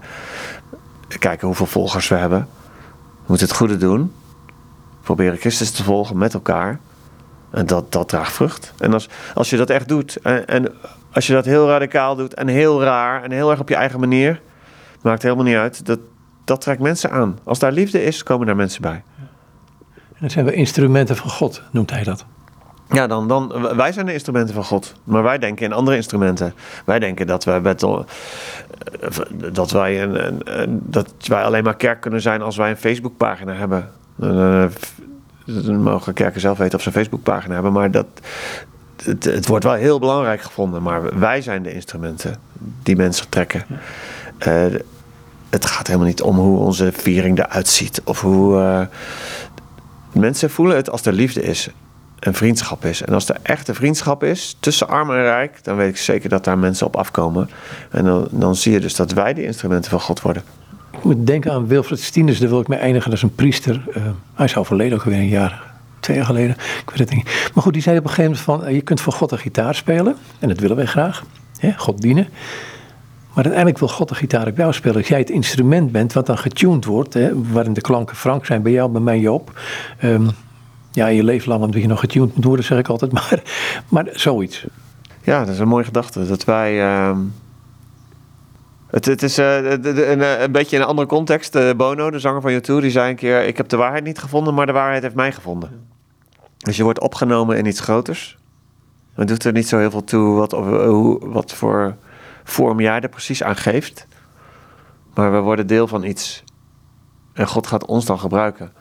kijken hoeveel volgers we hebben. We moeten het goede doen. Proberen Christus te volgen met elkaar. En dat, dat draagt vrucht. En als, als je dat echt doet en, en als je dat heel radicaal doet en heel raar en heel erg op je eigen manier, maakt helemaal niet uit. Dat, dat trekt mensen aan. Als daar liefde is, komen daar mensen bij. En dat zijn we instrumenten van God, noemt hij dat. Ja, dan, dan, wij zijn de instrumenten van God. Maar wij denken in andere instrumenten. Wij denken dat wij, met, eh, dat wij, een, een, dat wij alleen maar kerk kunnen zijn als wij een Facebookpagina hebben. Dan eh, mogen kerken zelf weten of ze een Facebookpagina hebben. Maar dat, het, het, wordt wel heel belangrijk gevonden. Maar wij zijn de instrumenten die mensen trekken. Uh, het gaat helemaal niet om hoe onze viering eruit ziet. Of hoe. Uh, mensen voelen het als er liefde is. Een vriendschap is. En als er echte vriendschap is tussen arm en rijk, dan weet ik zeker dat daar mensen op afkomen. En dan, dan zie je dus dat wij de instrumenten van God worden. Ik moet denken aan Wilfred Stieners, daar wil ik mee eindigen. Dat is een priester. Uh, hij is overleden ook weer een jaar, twee jaar geleden. Ik weet het niet. Maar goed, die zei op een gegeven moment van, uh, je kunt voor God een gitaar spelen. En dat willen wij graag. Hè, God dienen. Maar uiteindelijk wil God de gitaar op jou spelen. Als jij het instrument bent wat dan getuned wordt, hè, waarin de klanken frank zijn bij jou, bij mij Joop. Um, ja, je leeft lang omdat je nog getuned moet worden, zeg ik altijd. Maar, maar zoiets. Ja, dat is een mooie gedachte. Dat wij. Uh, het, het is uh, een, een, beetje in een andere context. Uh, Bono, de zanger van YouTube, die zei een keer: Ik heb de waarheid niet gevonden, maar de waarheid heeft mij gevonden. Dus je wordt opgenomen in iets groters. Het doet er niet zo heel veel toe wat, hoe, wat voor vorm jij er precies aan geeft. Maar we worden deel van iets. En God gaat ons dan gebruiken.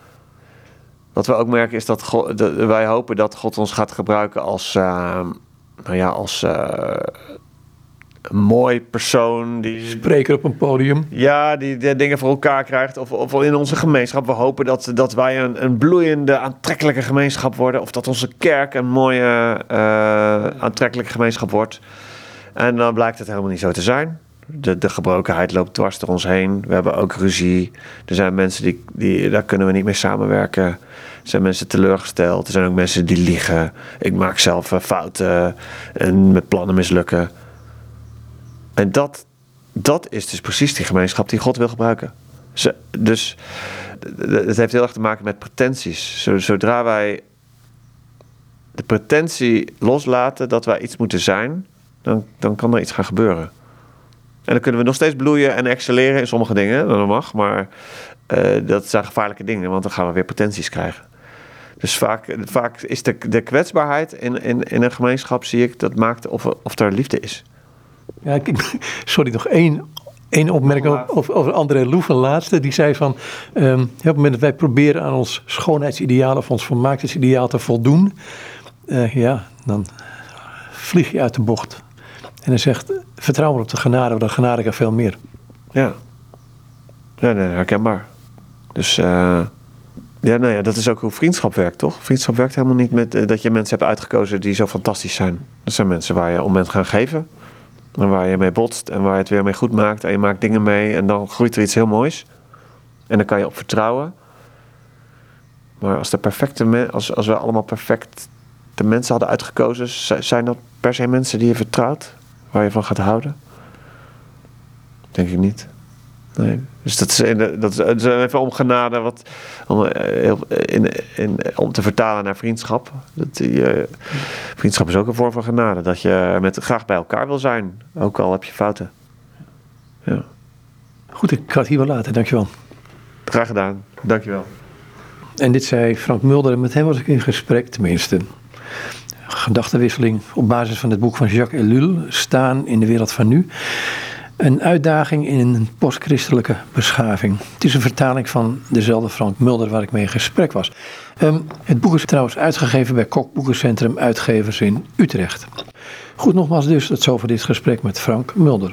Wat we ook merken is dat, God, wij hopen dat God ons gaat gebruiken als, uh, nou ja, als uh, een mooi persoon. Die, Spreker op een podium. Ja, die, die dingen voor elkaar krijgt. Of, of in onze gemeenschap. We hopen dat, dat wij een, een bloeiende, aantrekkelijke gemeenschap worden. Of dat onze kerk een mooie, uh, aantrekkelijke gemeenschap wordt. En dan blijkt het helemaal niet zo te zijn. De, de gebrokenheid loopt dwars door ons heen. We hebben ook ruzie. Er zijn mensen die, die daar kunnen we niet mee samenwerken. Er zijn mensen teleurgesteld. Er zijn ook mensen die liegen. Ik maak zelf fouten en met plannen mislukken. En dat, dat is dus precies die gemeenschap die God wil gebruiken. Dus het heeft heel erg te maken met pretenties. Zodra wij de pretentie loslaten dat wij iets moeten zijn, dan, dan kan er iets gaan gebeuren. En dan kunnen we nog steeds bloeien en excelleren in sommige dingen, dat mag, maar uh, dat zijn gevaarlijke dingen, want dan gaan we weer potenties krijgen. Dus vaak, vaak is de, de kwetsbaarheid in, in, in een gemeenschap, zie ik, dat maakt of, of er liefde is. Ja, ik, sorry, nog één Eén opmerking over, over André Loef, een laatste. Die zei van, um, op het moment dat wij proberen aan ons schoonheidsideaal of ons vermaaktheidsideaal te voldoen, uh, ja, dan vlieg je uit de bocht. En hij zegt, vertrouw op de genade, want de genade kan veel meer. Ja, nee, herkenbaar. Dus uh, ja, nou ja, dat is ook hoe vriendschap werkt, toch? Vriendschap werkt helemaal niet met uh, dat je mensen hebt uitgekozen die zo fantastisch zijn. Dat zijn mensen waar je om bent gaan geven. En waar je mee botst en waar je het weer mee goed maakt. En je maakt dingen mee en dan groeit er iets heel moois. En dan kan je op vertrouwen. Maar als, de perfecte als, als we allemaal perfect de mensen hadden uitgekozen, zijn dat per se mensen die je vertrouwt, waar je van gaat houden? Denk ik niet. Nee. Dus dat is, dat is even om genade, wat, om, eh, in, in, om te vertalen naar vriendschap. Dat, je, vriendschap is ook een vorm van genade. Dat je met, graag bij elkaar wil zijn, ook al heb je fouten. Ja. Goed, ik ga het hier wel laten, dankjewel. Graag gedaan, dankjewel. En dit zei Frank Mulder met hem was ik in gesprek, tenminste. Gedachtenwisseling op basis van het boek van Jacques Ellul, Staan in de wereld van nu. Een uitdaging in een postchristelijke beschaving. Het is een vertaling van dezelfde Frank Mulder waar ik mee in gesprek was. Um, het boek is trouwens uitgegeven bij Kok Boekencentrum Uitgevers in Utrecht. Goed, nogmaals dus, dat zo voor dit gesprek met Frank Mulder.